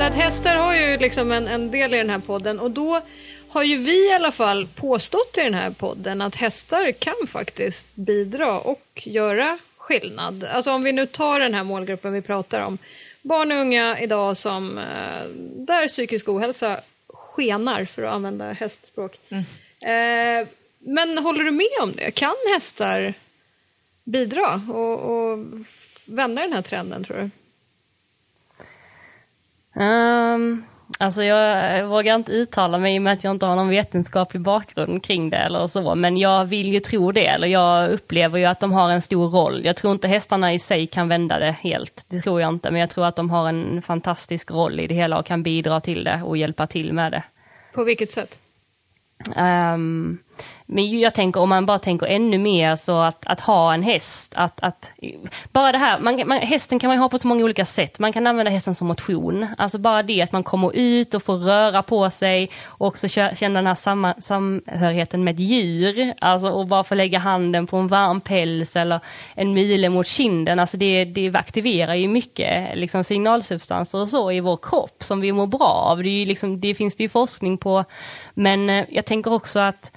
Att hästar har ju liksom en, en del i den här podden och då har ju vi i alla fall påstått i den här podden att hästar kan faktiskt bidra och göra skillnad. Alltså om vi nu tar den här målgruppen vi pratar om, barn och unga idag som eh, där psykisk ohälsa skenar för att använda hästspråk. Eh, men håller du med om det? Kan hästar bidra och, och vända den här trenden tror du? Um, alltså jag vågar inte uttala mig i och med att jag inte har någon vetenskaplig bakgrund kring det eller så, men jag vill ju tro det, eller jag upplever ju att de har en stor roll. Jag tror inte hästarna i sig kan vända det helt, det tror jag inte, men jag tror att de har en fantastisk roll i det hela och kan bidra till det och hjälpa till med det. På vilket sätt? Um, men jag tänker om man bara tänker ännu mer så att, att ha en häst, att, att bara det här, man, man, hästen kan man ju ha på så många olika sätt. Man kan använda hästen som motion, alltså bara det att man kommer ut och får röra på sig och också känna den här samma, samhörigheten med ett djur, alltså och bara få lägga handen på en varm päls eller en mile mot kinden, alltså det, det aktiverar ju mycket liksom signalsubstanser och så i vår kropp som vi mår bra av. Det, är ju liksom, det finns det ju forskning på, men eh, jag tänker också att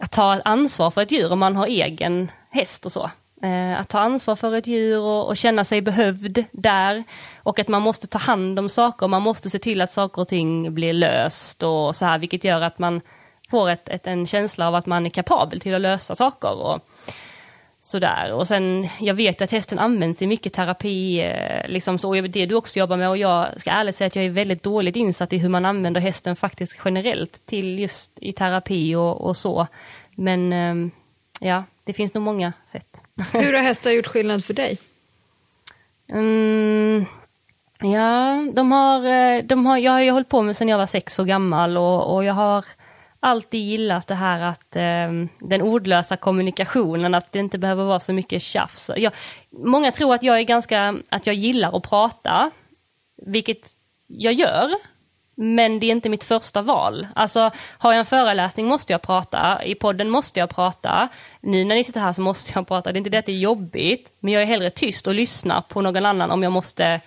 att ta ansvar för ett djur om man har egen häst och så. Eh, att ta ansvar för ett djur och, och, känna sig behövd där. Och att man måste ta hand om saker, man måste se till att saker och ting blir löst och så här, vilket gör att man får ett, ett, en känsla av att man är kapabel till att lösa saker. Och, sådär. Och sen, jag vet att hästen används i mycket terapi, eh, liksom så, och det du också jobbar med och jag ska ärligt säga att jag är väldigt dåligt insatt i hur man använder hästen faktiskt generellt till just i terapi och, och så. Men ehm, ja, det finns nog många sätt. Hur har hästar gjort skillnad för dig? Mm, ja, de har, eh, de har, jag har ju hållit på med sedan jag var sex år gammal och, och jag har alltid gillat det här att eh, den ordlösa kommunikationen, att det inte behöver vara så mycket tjafs. Jag, många tror att jag är ganska, att jag gillar att prata, vilket jag gör. Men det är inte mitt första val. Alltså, har jag en föreläsning måste jag prata, i podden måste jag prata, nu när ni sitter här så måste jag prata. Det är inte det att det är jobbigt, men jag är hellre tyst och lyssnar på någon annan om jag måste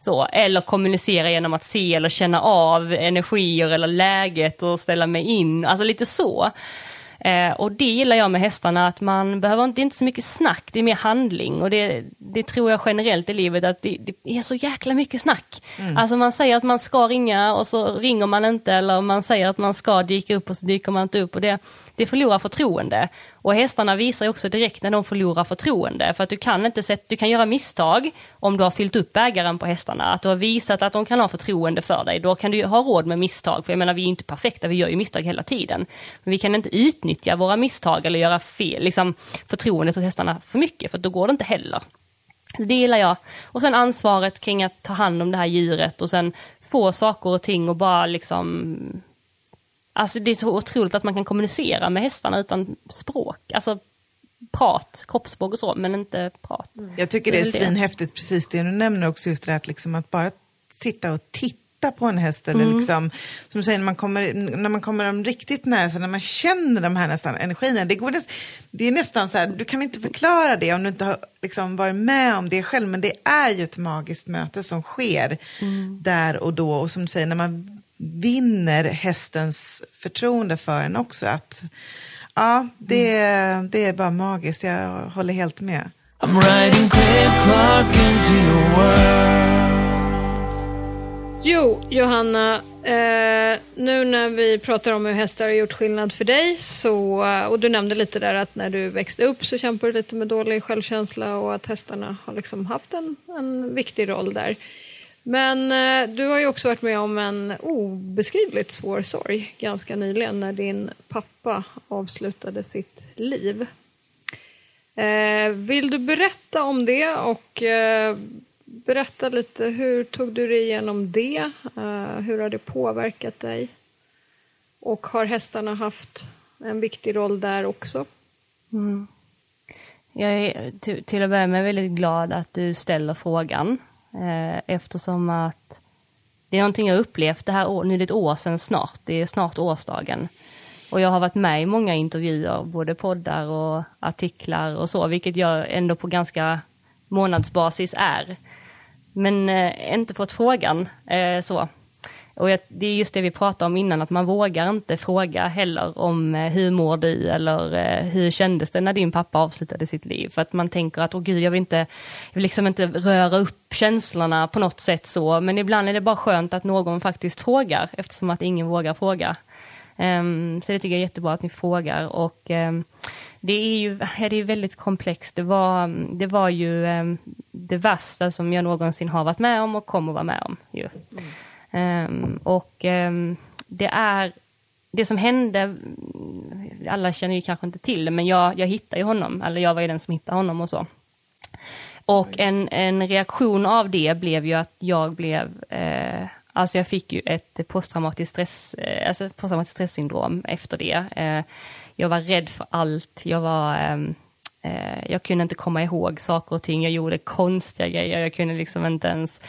så, eller kommunicera genom att se eller känna av energier eller läget och ställa mig in, alltså lite så. Eh, och det gillar jag med hästarna, att man behöver inte, inte så mycket snack, det är mer handling. Och det, det tror jag generellt i livet, att det, det är så jäkla mycket snack. Mm. Alltså man säger att man ska ringa och så ringer man inte, eller man säger att man ska dyka upp och så dyker man inte upp. Och det, det förlorar förtroende. Och hästarna visar också direkt när de förlorar förtroende, för att du kan inte sätta, du kan göra misstag om du har fyllt upp ägaren på hästarna, att du har visat att de kan ha förtroende för dig, då kan du ha råd med misstag, för jag menar vi är inte perfekta, vi gör ju misstag hela tiden. Men vi kan inte utnyttja våra misstag eller göra fel, liksom förtroendet hos hästarna för mycket, för då går det inte heller. Det gillar jag. Och sen ansvaret kring att ta hand om det här djuret och sen få saker och ting och bara liksom Alltså det är så otroligt att man kan kommunicera med hästarna utan språk. Alltså prat, kroppsspråk och så, men inte prat. Mm. Jag tycker det är, det är svinhäftigt, precis det du nämner också, just det här att, liksom att bara sitta och titta på en häst eller mm. liksom, som du säger, när man kommer, när man kommer dem riktigt nära, så när man känner de här nästan energierna, det, går näst, det är nästan så här, du kan inte förklara det om du inte har liksom varit med om det själv, men det är ju ett magiskt möte som sker mm. där och då, och som du säger, när man vinner hästens förtroende för en också. Att, ja, det, mm. det är bara magiskt, jag håller helt med. I'm riding clear clock into your world. Jo, Johanna, eh, nu när vi pratar om hur hästar har gjort skillnad för dig, så, eh, och du nämnde lite där att när du växte upp så kämpade du lite med dålig självkänsla och att hästarna har liksom haft en, en viktig roll där. Men eh, du har ju också varit med om en obeskrivligt svår sorg ganska nyligen när din pappa avslutade sitt liv. Eh, vill du berätta om det och eh, berätta lite hur tog du dig igenom det? Eh, hur har det påverkat dig? Och har hästarna haft en viktig roll där också? Mm. Jag är till att börja med väldigt glad att du ställer frågan. Eh, eftersom att det är någonting jag upplevt det här nu är det ett år sedan snart, det är snart årsdagen. Och jag har varit med i många intervjuer, både poddar och artiklar och så, vilket jag ändå på ganska månadsbasis är. Men eh, inte fått frågan eh, så och jag, det är just det vi pratade om innan, att man vågar inte fråga heller om eh, hur mår du eller eh, hur kändes det när din pappa avslutade sitt liv? För att man tänker att, åh gud, jag vill inte, jag vill liksom inte röra upp känslorna på något sätt så, men ibland är det bara skönt att någon faktiskt frågar, eftersom att ingen vågar fråga. Um, så det tycker jag är jättebra att ni frågar och um, det är ju ja, det är väldigt komplext. Det var, det var ju um, det värsta som jag någonsin har varit med om och kommer vara med om. Ju. Mm och det är det som hände, alla känner ju kanske inte till det, men jag, jag hittade ju honom, eller jag var ju den som hittade honom och så. Och en, en reaktion av det blev ju att jag blev eh, Alltså jag fick ju ett posttraumatiskt, stress, eh, alltså posttraumatiskt stresssyndrom efter det. Eh, jag var rädd för allt. Jag var... Ehm, eh, jag kunde inte komma ihåg saker och ting. Jag gjorde konstiga grejer. Jag kunde liksom inte ens...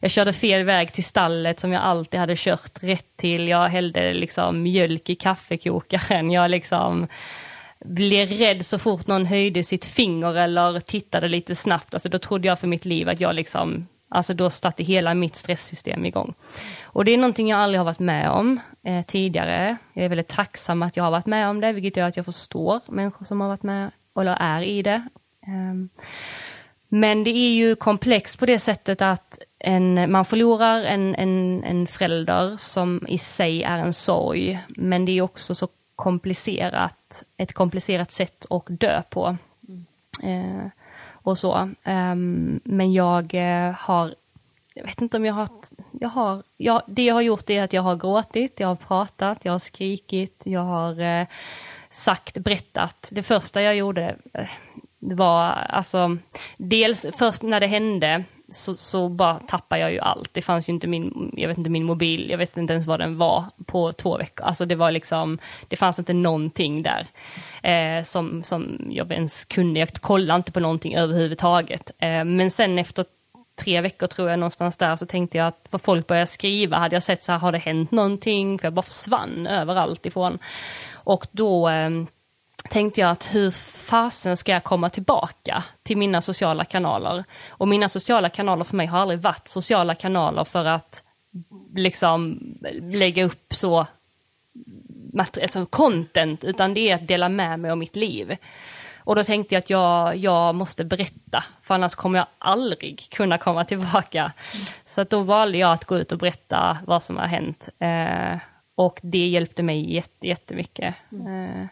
Jag körde fel väg till stallet som jag alltid hade kört rätt till. Jag hällde liksom mjölk i kaffekokaren. Jag liksom blev rädd så fort någon höjde sitt finger eller tittade lite snabbt. Alltså då trodde jag för mitt liv att jag liksom Alltså då satte hela mitt stresssystem igång. Och det är någonting jag aldrig har varit med om eh, tidigare. Jag är väldigt tacksam att jag har varit med om det, vilket gör att jag förstår människor som har varit med eller är i det. Um, men det är ju komplext på det sättet att en, man förlorar en, en, en förälder som i sig är en sorg, men det är också så komplicerat, ett komplicerat sätt att dö på. Mm. Uh, och så. Um, men jag uh, har, jag vet inte om jag har, jag har, jag, det jag har gjort är att jag har gråtit, jag har pratat, jag har skrikit, jag har uh, sagt, berättat. Det första jag gjorde uh, var alltså, dels först när det hände så, så, bara tappade jag ju allt. Det fanns ju inte min, jag vet inte min mobil, jag vet inte ens vad den var på två veckor. Alltså det var liksom, det fanns inte någonting där eh, som, som jag ens kunde. Jag kollade inte på någonting överhuvudtaget. Eh, men sen efter tre veckor tror jag någonstans där så tänkte jag att vad folk började skriva, hade jag sett så här, har det hänt någonting? För jag bara försvann överallt ifrån. Och då eh, tänkte jag att hur fasen ska jag komma tillbaka till mina sociala kanaler? Och mina sociala kanaler för mig har aldrig varit sociala kanaler för att liksom lägga upp så alltså content, utan det är att dela med mig av mitt liv. Och då tänkte jag att jag, jag måste berätta, för annars kommer jag aldrig kunna komma tillbaka. Så då valde jag att gå ut och berätta vad som har hänt. Eh, och det hjälpte mig jätte, jättemycket. Mm. Eh,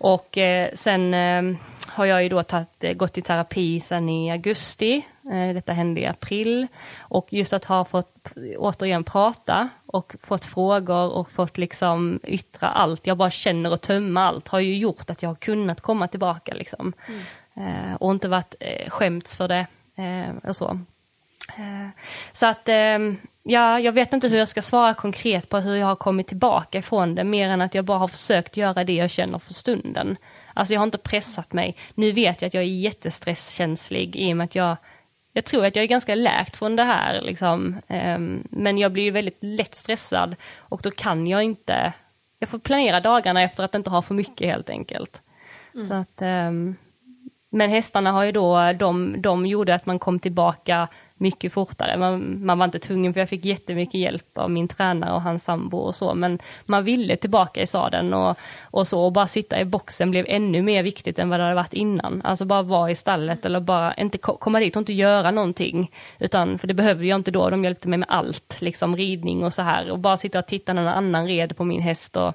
och eh, sen eh, har jag ju då tatt, eh, gått i terapi sen i augusti. Detta hände i april. Och just att ha fått återigen prata och fått frågor och fått liksom yttra allt. Jag bara känner och tömma allt har ju gjort att jag har kunnat komma tillbaka liksom. Mm. Och inte varit skämts för det och så. Så att Ja, jag vet inte hur jag ska svara konkret på hur jag har kommit tillbaka ifrån det, mer än att jag bara har försökt göra det jag känner för stunden. Alltså jag har inte pressat mig. Nu vet jag att jag är jättestresskänslig i och med att jag, jag tror att jag är ganska läkt från det här liksom. Um, men jag blir ju väldigt lätt stressad och då kan jag inte, jag får planera dagarna efter att inte ha för mycket helt enkelt. Mm. Så att, um, men hästarna har ju då, de, de gjorde att man kom tillbaka mycket fortare. Man, man var inte tvungen för jag fick jättemycket hjälp av min tränare och hans sambo och så, men man ville tillbaka i sadeln och, och så, och bara sitta i boxen blev ännu mer viktigt än vad det hade varit innan. Alltså bara vara i stallet eller bara inte komma dit och inte göra någonting, utan, för det behövde jag inte då, de hjälpte mig med allt, liksom ridning och så här, och bara sitta och titta när någon annan red på min häst och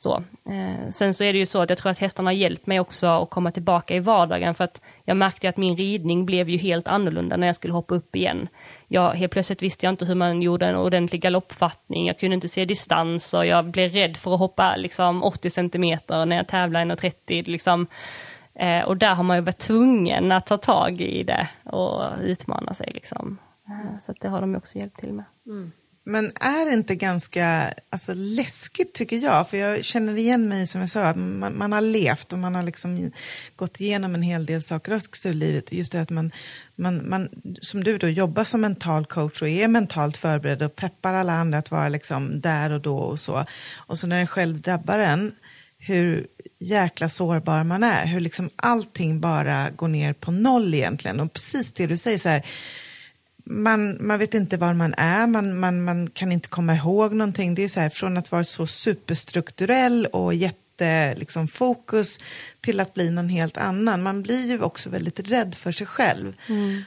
så. Eh, sen så är det ju så att jag tror att hästarna har hjälpt mig också att komma tillbaka i vardagen för att jag märkte att min ridning blev ju helt annorlunda när jag skulle hoppa upp igen. Jag, helt plötsligt visste jag inte hur man gjorde en ordentlig galoppfattning, jag kunde inte se distans och jag blev rädd för att hoppa liksom 80 centimeter när jag tävlar 1,30 liksom. Eh, och där har man ju varit tvungen att ta tag i det och utmana sig liksom. Eh, så det har de också hjälpt till med. Mm. Men är det inte ganska alltså, läskigt tycker jag? För jag känner igen mig som jag sa, man, man har levt och man har liksom gått igenom en hel del saker också i livet. Just det att man, man, man, som du då, jobbar som mental coach och är mentalt förberedd och peppar alla andra att vara liksom där och då och så. Och så när det själv drabbar en, hur jäkla sårbar man är, hur liksom allting bara går ner på noll egentligen. Och precis det du säger så här, man, man vet inte var man är, man, man, man kan inte komma ihåg någonting. Det är så här, från att vara så superstrukturell och jätte liksom, fokus till att bli någon helt annan. Man blir ju också väldigt rädd för sig själv.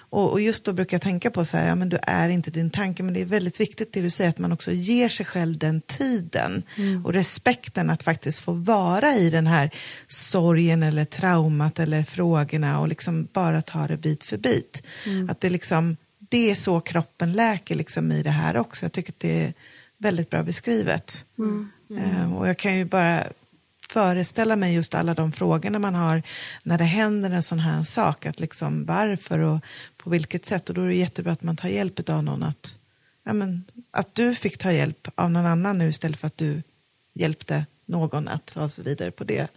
Och, och just då brukar jag tänka på så här, ja men du är inte din tanke, men det är väldigt viktigt det du säger, att man också ger sig själv den tiden och respekten att faktiskt få vara i den här sorgen eller traumat eller frågorna och liksom bara ta det bit för bit. Att det liksom, det är så kroppen läker liksom i det här också. Jag tycker att det är väldigt bra beskrivet. Eh, och jag kan ju bara föreställa mig just alla de frågorna man har när det händer en sån här sak. Att liksom varför och på vilket sätt. Och då är det jättebra att man tar hjälp av någon. Att, ja, men, att du fick ta hjälp av någon annan nu istället för att du hjälpte någon att ta sig vidare på det.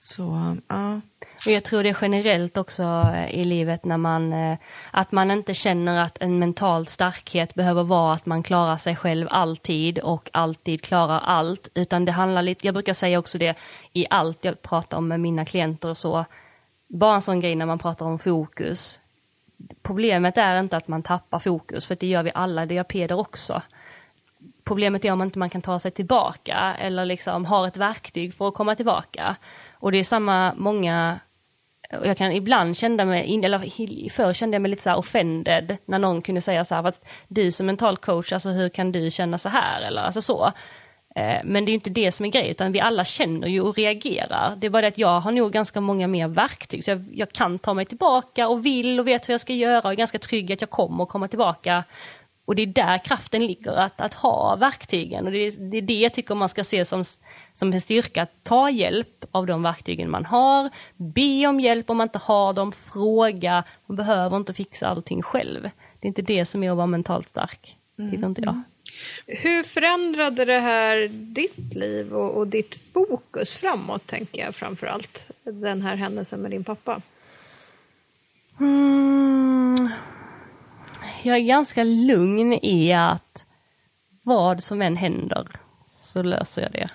Så ja, Och jag tror det är generellt också eh, i livet när man, eh, att man inte känner att en mental starkhet behöver vara att man klarar sig själv alltid och alltid klarar allt, utan det handlar lite, jag brukar säga också det i allt jag pratar om med mina klienter och så, bara en sån grej när man pratar om fokus. Problemet är inte att man tappar fokus, för det gör vi alla, det gör Peder också. Problemet är om man inte man kan ta sig tillbaka eller liksom har ett verktyg för att komma tillbaka. Och det är samma många, och jag kan ibland känna mig, eller förr kände jag mig lite så här offended när någon kunde säga så här, fast du som mental coach, alltså hur kan du känna så här eller alltså så. Eh, men det är ju inte det som är grejen, utan vi alla känner ju och reagerar. Det är bara det att jag har nog ganska många mer verktyg, så jag, jag kan ta mig tillbaka och vill och vet hur jag ska göra och är ganska trygg att jag kommer komma tillbaka. Och det är där kraften ligger, att, att ha verktygen. Och det är, det är det jag tycker man ska se som, som en styrka, att ta hjälp av de verktygen man har, be om hjälp om man inte har dem, fråga, man behöver inte fixa allting själv. Det är inte det som är att vara mentalt stark, tycker inte jag. Hur förändrade det här ditt liv och, och ditt fokus framåt, tänker jag framför allt, den här händelsen med din pappa? Mm, jag är ganska lugn i att vad som än händer så löser jag det.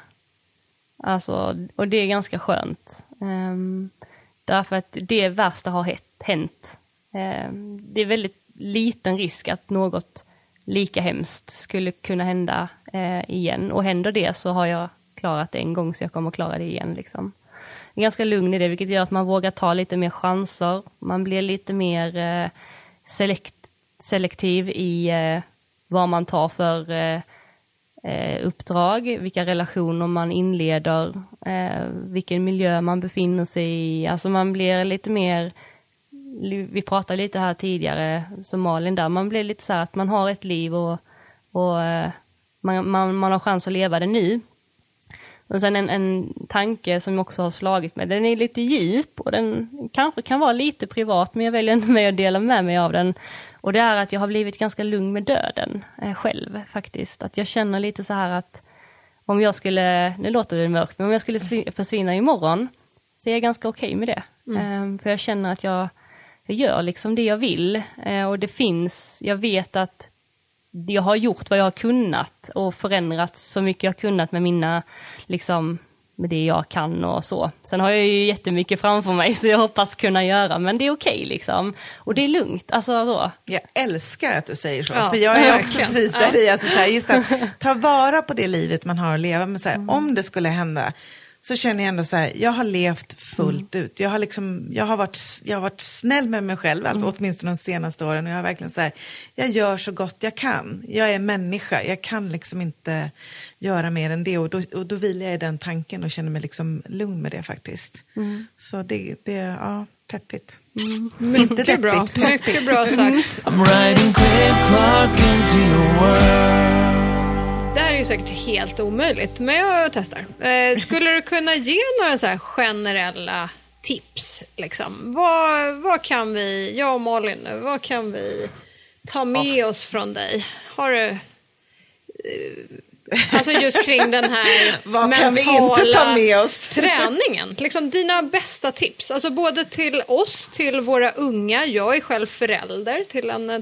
Alltså, och det är ganska skönt. Um, därför att det värsta har hänt. Um, det är väldigt liten risk att något lika hemskt skulle kunna hända uh, igen. Och händer det så har jag klarat det en gång så jag kommer att klara det igen. Liksom. Jag är ganska lugn i det, vilket gör att man vågar ta lite mer chanser. Man blir lite mer uh, selekt, selektiv i eh, vad man tar för eh, eh, uppdrag, vilka relationer man inleder, eh, vilken miljö man befinner sig i. Alltså man blir lite mer, vi pratade lite här tidigare, som Malin där, man blir lite så här att man har ett liv och, och eh, man, man, man har chans att leva det nu. Och sen en, en tanke som också har slagit mig, den är lite djup och den kanske kan vara lite privat, men jag väljer inte med att dela med mig av den. Och det är att jag har blivit ganska lugn med döden eh, själv faktiskt. Att jag känner lite så här att om jag skulle, nu låter det mörkt, men om jag skulle svi- försvinna imorgon så är jag ganska okej med det. Eh, för jag känner att jag, jag gör liksom det jag vill. Eh, och det finns, jag vet att jag har gjort vad jag har kunnat och förändrat så mycket jag har kunnat med mina, liksom, med det jag kan och så. Sen har jag ju jättemycket framför mig så jag hoppas kunna göra, men det är okej liksom. Och det är lugnt, alltså så. Jag älskar att du säger så, Ja, för jag är också verkligen. precis Ja. där i. Alltså, så här, just att ta vara på det livet man har att leva med. Så här, Om det skulle hända så känner jag ändå så här, jag har levt fullt ut. Jag har, liksom, jag, har varit, jag har varit snäll med mig själv, mm. åtminstone de senaste åren. Och jag har verkligen så här, jag gör så gott jag kan. Jag är människa, jag kan liksom inte göra mer än det. Och då, och då vilar jag i den tanken och känner mig liksom lugn med det faktiskt. Så det, det, ja, peppigt. Inte Mycket bra, deppigt, peppigt. mycket bra sagt. Det här är ju säkert helt omöjligt, men jag testar. Eh, skulle du kunna ge några så här generella tips? Liksom? Vad, vad kan vi, jag och Malin nu, vad kan vi ta med oss från dig? Har du... eh, Alltså just kring den här Vad kan vi inte ta med oss? träningen. Liksom dina bästa tips. Alltså både till oss, till våra unga. Jag är själv förälder till en eh,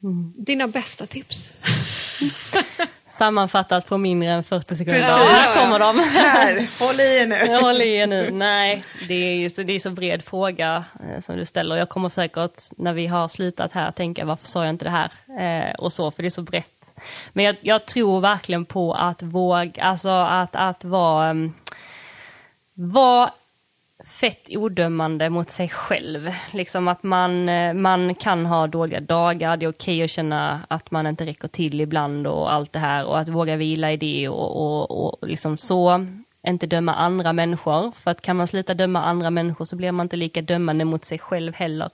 tonårsflicka. Dina bästa tips. Sammanfattat på mindre än 40 sekunder. Precis. Här kommer de. Här, håll i er nu. Håller i er nu. Nej, det är ju så, det är så bred fråga eh, som du ställer. Jag kommer säkert när vi har slutat här tänka varför sa jag inte det här? Eh, och så, för det är så brett. Men jag, jag tror verkligen på att våga, alltså att, att vara, um, vara fett odömande mot sig själv. Liksom att man, eh, man kan ha dåliga dagar, det är okej att känna att man inte räcker till ibland och allt det här och att våga vila i det och, och, och liksom så. Inte döma andra människor, för att kan man sluta döma andra människor så blir man inte lika dömande mot sig själv heller.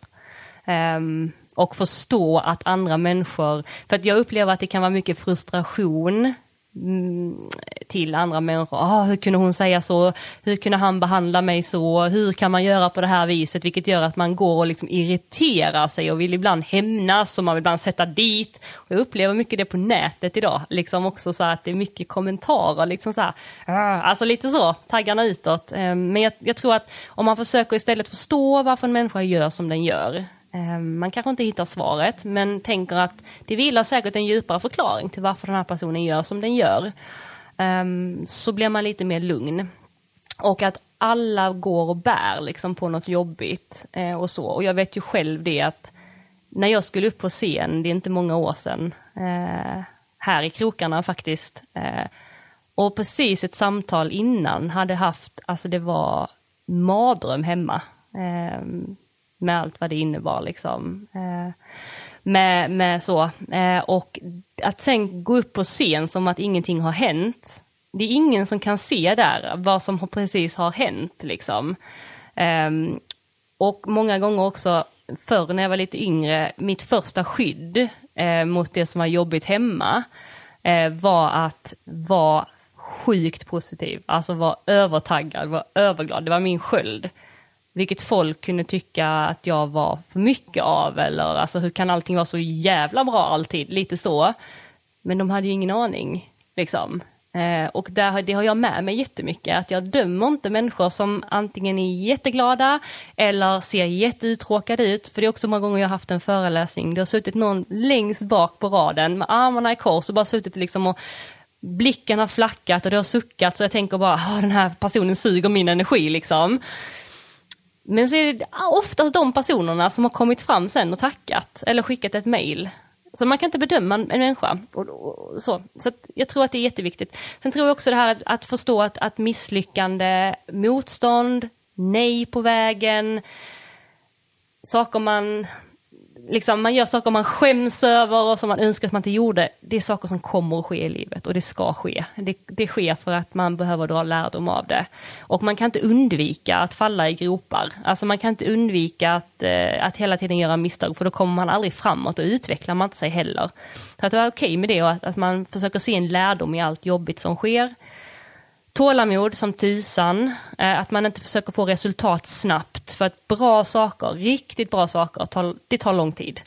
Um, och förstå att andra människor, för att jag upplever att det kan vara mycket frustration till andra människor. Ah, hur kunde hon säga så? Hur kunde han behandla mig så? Hur kan man göra på det här viset? Vilket gör att man går och liksom irriterar sig och vill ibland hämnas och man vill ibland sätta dit. Och jag upplever mycket det på nätet idag, liksom också så att det är mycket kommentarer, liksom så här, ah, alltså lite så, taggarna utåt. Eh, Men jag, jag tror att om man försöker istället förstå varför en människa gör som den gör, Ehm, man kanske inte hittar svaret, men tänker att det vilar säkert en djupare förklaring till varför den här personen gör som den gör. Ehm, så blir man lite mer lugn. Och att alla går och bär liksom på något jobbigt eh, och så. Och jag vet ju själv det att när jag skulle upp på scen, det är inte många år sedan, eh, här i krokarna faktiskt, eh, och precis ett samtal innan hade haft, alltså det var mardröm hemma. Ehm, med allt vad det innebar liksom. Eh, med, med så. Eh, och att sen gå upp på scen som att ingenting har hänt. Det är ingen som kan se där vad som har- precis har hänt liksom. Eh, och många gånger också, förr när jag var lite yngre, mitt första skydd eh, mot det som var jobbigt hemma eh, var att vara sjukt positiv, alltså vara övertaggad, vara överglad. Det var min sköld. Vilket folk kunde tycka att jag var för mycket av, eller alltså hur kan allting vara så jävla bra alltid? Lite så. Men de hade ju ingen aning, liksom. Eh, och där, det har jag med mig jättemycket, att jag dömer inte människor som antingen är jätteglada eller ser jätteuttråkade ut. För det är också många gånger jag har haft en föreläsning, det har suttit någon längst bak på raden med armarna i kors och bara suttit liksom och blicken har flackat och det har suckat så jag tänker bara, ah, den här personen suger min energi liksom. Men så är det oftast de personerna som har kommit fram sen och tackat eller skickat ett mail. Så man kan inte bedöma en människa. Och, och, och så så att jag tror att det är jätteviktigt. Sen tror jag också det här att, att förstå att, att misslyckande, motstånd, nej på vägen, saker man liksom, man gör saker man skäms över och som man önskar att man inte gjorde. Det är saker som kommer att ske i livet och det ska ske. Det, det sker för att man behöver dra lärdom av det. Och man kan inte undvika att falla i gropar. Alltså man kan inte undvika att, eh, att hela tiden göra misstag för då kommer man aldrig framåt och utvecklar man inte sig heller. Så att det var okej med det och att, att man försöker se en lärdom i allt jobbigt som sker. Tålamod som tusan, eh, att man inte försöker få resultat snabbt. För att bra saker, riktigt bra saker, det tar lång tid.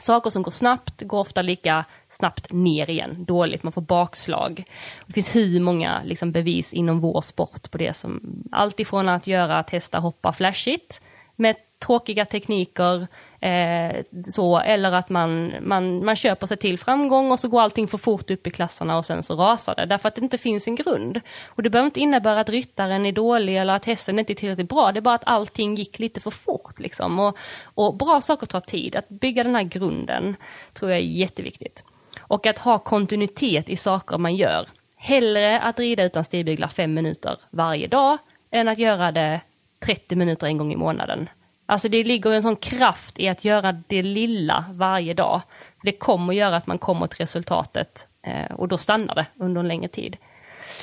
Saker som går snabbt går ofta lika snabbt ner igen, dåligt, man får bakslag. Det finns hur många liksom, bevis inom vår sport på det som, allt ifrån att göra, testa, hoppa flashigt med tråkiga tekniker, eh, så, eller att man, man, man köper sig till framgång och så går allting för fort upp i klasserna och sen så rasar det, därför att det inte finns en grund. Och det behöver inte innebära att ryttaren är dålig eller att hästen inte är tillräckligt bra, det är bara att allting gick lite för fort. Liksom. Och, och bra saker tar tid, att bygga den här grunden tror jag är jätteviktigt. Och att ha kontinuitet i saker man gör. Hellre att rida utan stigbyglar fem minuter varje dag än att göra det 30 minuter en gång i månaden. Alltså det ligger en sån kraft i att göra det lilla varje dag. Det kommer göra att man kommer till resultatet eh, och då stannar det under en längre tid.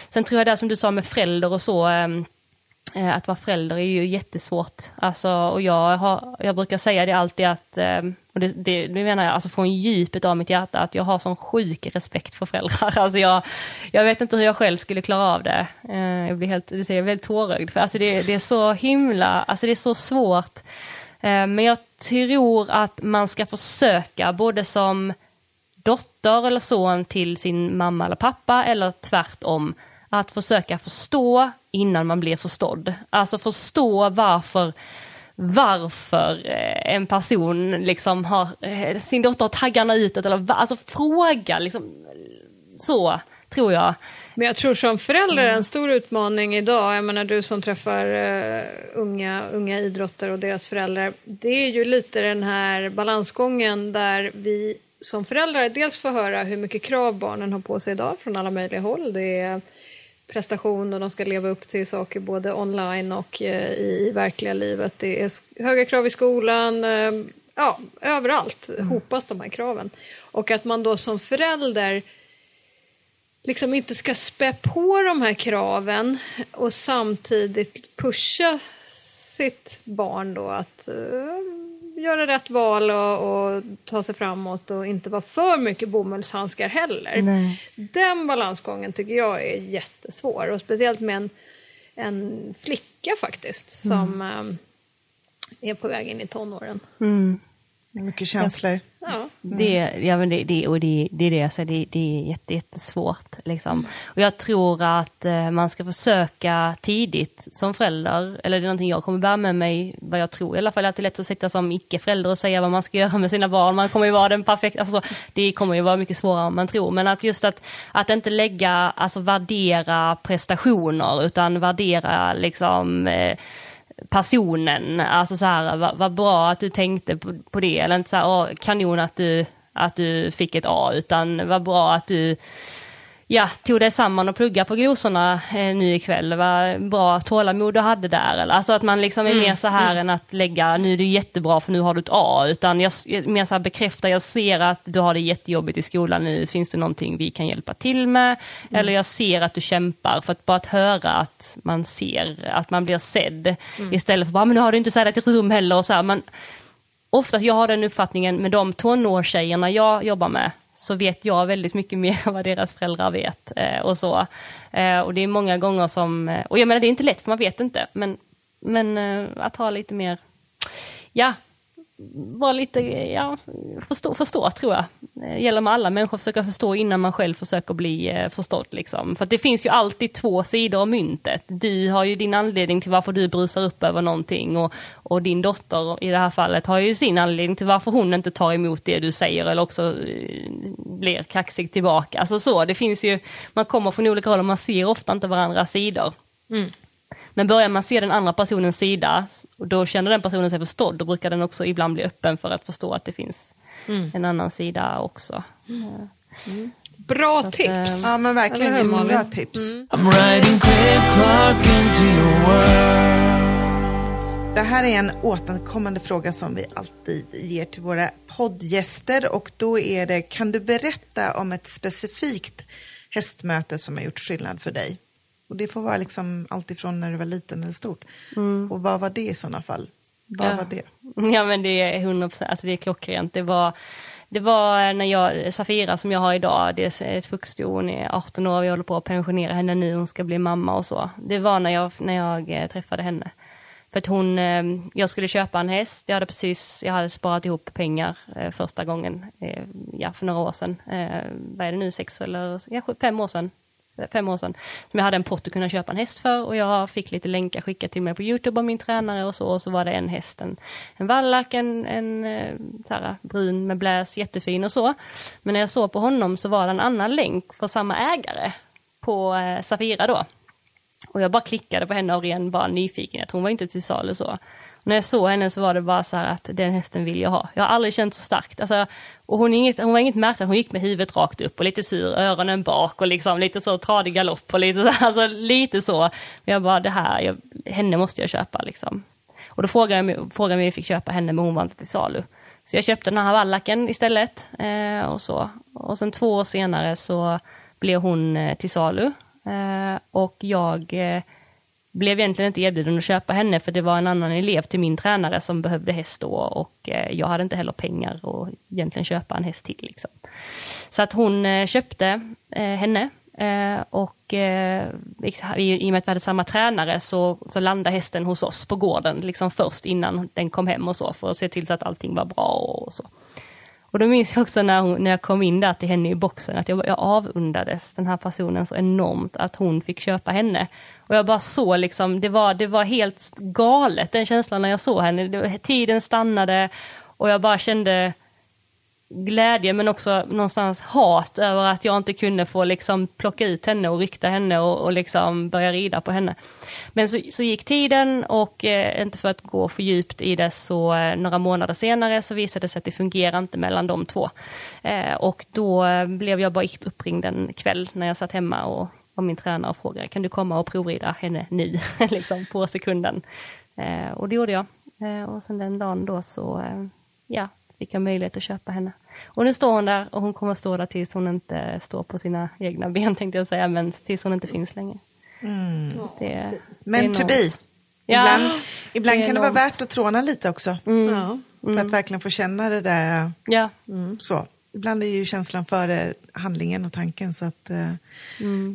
Sen tror jag det som du sa med förälder och så, ehm, Eh, att vara förälder är ju jättesvårt. Alltså, och jag, har, jag brukar säga det alltid att, ehm, och det, det, det menar jag alltså från djupet av mitt hjärta, att jag har sån sjuk respekt för föräldrar. Alltså jag, jag vet inte hur jag själv skulle klara av det. Eh, Jag blir helt, det ser jag väldigt tårögd, för alltså det, det är så himla, alltså det är så svårt. Eh, Men jag tror att man ska försöka, både som dotter eller son till sin mamma eller pappa, eller tvärtom, att försöka förstå innan man blir förstådd. Alltså förstå varför varför eh, en person liksom har, eh, sin dotter har taggarna utåt, eller alltså fråga liksom, så, tror jag. Men jag tror som förälder en stor utmaning idag, jag menar du som träffar uh, unga, unga idrottare och deras föräldrar, det är ju lite den här balansgången där vi som föräldrar dels får höra hur mycket krav barnen har på sig idag från alla möjliga håll. Det är prestation och de ska leva upp till saker både online och i, i verkliga livet. Det är höga krav i skolan, uh, ja, överallt hopas de här kraven. Och att man då som förälder liksom inte ska spä på de här kraven och samtidigt pusha sitt barn då att uh, göra rätt val och, och, ta sig framåt och inte vara för mycket bomullshandskar heller. Nej. Den balansgången tycker jag är jättesvår och speciellt med en, en flicka faktiskt som um, är på väg in i tonåren. Mm. Mycket känslor. Ja. Det, ja, men det, det, och det, det är det jag säger, det, det är jätte, jättesvårt. Liksom. Och jag tror att eh, man ska försöka tidigt som förälder, eller det är någonting jag kommer bära med mig, vad jag tror i alla fall, att det är lätt att sitta som icke-förälder och säga vad man ska göra med sina barn. Man kommer ju vara den perfekta, alltså, det kommer ju vara mycket svårare än man tror. Men att just att, att inte lägga, alltså värdera prestationer, utan värdera liksom eh, personen. Alltså så här, vad, vad bra att du tänkte på, på det. Eller inte så här, åh, kanon att du, att du fick ett A, utan vad bra att du ja, tog dig samman och plugga på glosorna eh, nu ikväll. Vad bra tålamod du hade där. Eller, alltså att man liksom är Mm, mer så här än att lägga, nu är du jättebra för nu har du ett A. Utan jag jag- mer så här bekräfta, jag ser att du har det jättejobbigt i skolan nu, finns det någonting vi kan hjälpa till med? Mm. Eller jag ser att du kämpar, för att bara att höra att man ser, att man blir sedd. Mm. Istället för bara, men nu har du inte städat ditt rum heller. Och så här, man, oftast jag har den uppfattningen med de tonårstjejerna jag jobbar med, så vet jag väldigt mycket mer än vad deras föräldrar vet. Eh, och så. Eh, och det är många gånger som, eh, och jag menar det är inte lätt för man vet inte, men, men eh, att ha lite mer, ja, vara lite, ja, förstå, förstå tror jag. Det gäller med alla människor, försöka förstå innan man själv försöker bli eh, förstådd. Liksom. För att det finns ju alltid två sidor av myntet. Du har ju din anledning till varför du brusar upp över någonting och, och din dotter i det här fallet har ju sin anledning till varför hon inte tar emot det du säger eller också eh, blir kaxig tillbaka. Alltså så, det finns ju, man kommer från olika håll och man ser ofta inte varandras sidor. Mm. Men börjar man se den andra personens sida, och då känner den personen sig förstådd, då brukar den också ibland bli öppen för att förstå att det finns en annan sida också. Bra Så att, tips. eh, Ja, men verkligen hur, jättebra Malin? tips. World. Det här är en återkommande fråga som vi alltid ger till våra poddgäster och då är det, kan du berätta om ett specifikt hästmöte som har gjort skillnad för dig? Och det får vara liksom allt ifrån när du var liten eller stort. Och vad var det i sådana fall? Vad Ja. var det? Ja men det är 100%, alltså det är klockrent. Det var, det var när jag, Safira som jag har idag, det är ett fuxsto, hon är 18 år, vi håller på att pensionera henne nu, hon ska bli mamma och så. Det var när jag, när jag eh, träffade henne. För att hon, eh, jag skulle köpa en häst, jag hade precis, jag hade sparat ihop pengar eh, första gången, ja för några år sedan. Vad är det nu, sex eller ja, fem år sedan? Fem år sedan. Som jag hade en pott att kunna köpa en häst för och jag fick lite länkar skickat till mig på Youtube av min tränare och så. Och så var det en häst, en, en vallack, en, en eh, här, brun med bläs, jättefin och så. Men när jag såg på honom så var det en annan länk för samma ägare på eh, Safira då. Och jag bara klickade på henne av ren bara nyfikenhet. Hon var inte till salu så. När jag såg henne så var det bara så här att den hästen vill jag ha. Jag har aldrig känt så starkt. Alltså, och hon, inget, hon var inget märkligt, hon gick med huvudet rakt upp och lite sur, öronen bak och liksom lite så tradig galopp och lite, så- alltså, lite så. Men jag bara, det här, jag, henne måste jag köpa liksom. Och då frågade jag mig, frågade jag om jag fick köpa henne men hon var inte till salu. Så jag köpte den här vallacken istället. Eh, och, så. och sen två år senare så blev hon eh, till salu. Eh, och jag eh, blev egentligen inte erbjuden att köpa henne för det var en annan elev till min tränare som behövde häst då och eh, jag hade inte heller pengar att egentligen köpa en häst till. Liksom. Så att hon eh, köpte eh, henne och i, i och med att vi hade samma tränare så, så landade hästen hos oss på gården liksom först innan den kom hem och så för att se till så att allting var bra och så. Och då minns jag också när, hon, när jag kom in där till henne i boxen att jag, jag avundades den här personen så enormt att hon fick köpa henne. Och jag bara såg liksom, det var, det var helt galet den känslan när jag såg henne. Det, var- tiden stannade och jag bara kände, glädje men också någonstans hat över att jag inte kunde få liksom plocka ut henne och rykta henne och, och liksom börja rida på henne. Men så, så gick tiden och eh, inte för att gå för djupt i det så eh, några månader senare så visade det sig att det fungerar inte mellan de två. Eh, och då eh, blev jag bara uppringd en kväll när jag satt hemma och av min tränare och frågade kan du komma och provrida henne nu, liksom på sekunden. Eh, och det gjorde jag. Eh, och sen den dagen då så eh, ja, fick jag möjlighet att köpa henne. Och nu står hon där och hon kommer att stå där tills hon inte står på sina egna ben tänkte jag säga, men tills hon inte finns längre. Så det, Men det to är be. nog- Ja, Ibland, ibland det kan det vara värt att tråna lite också. Ja. För att verkligen få känna det där. Ja, Så. Ibland är ju känslan före handlingen och tanken. Så att, eh,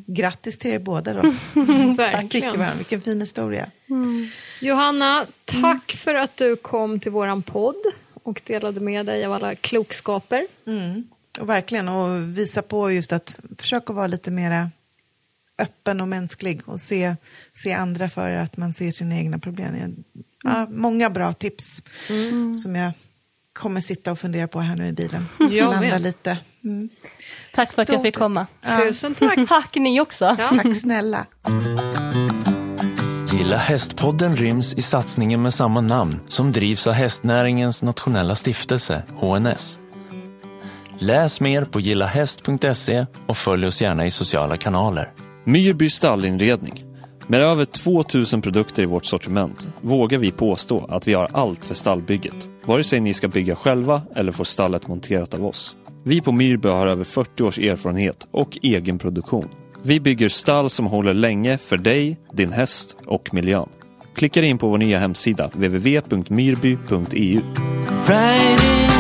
Grattis till er båda då. Verkligen. Vilken fin historia. Johanna, tack för att du kom till våran podd och delade med dig av alla klokskaper. Och verkligen, och visa på just att försöka vara lite mera öppen och mänsklig och se, se andra för att man ser sina egna problem. Ja, många bra tips som jag kommer sitta och fundera på här nu i bilen. Jag Landa med. lite. Mm. tack för att jag fick komma. Tusen tack. Tack ni också. Tack snälla. Gilla hästpodden ryms i satsningen med samma namn som drivs av hästnäringens nationella stiftelse, HNS. Läs mer på gillahäst.se och följ oss gärna i sociala kanaler. Myrby stallinredning. Med över 2000 produkter i vårt sortiment vågar vi påstå att vi har allt för stallbygget. Vare sig ni ska bygga själva eller få stallet monterat av oss. Vi på Myrby har över 40 års erfarenhet och egen produktion. Vi bygger stall som håller länge för dig, din häst och miljön. Klicka in på vår nya hemsida www.myrby.eu. Riding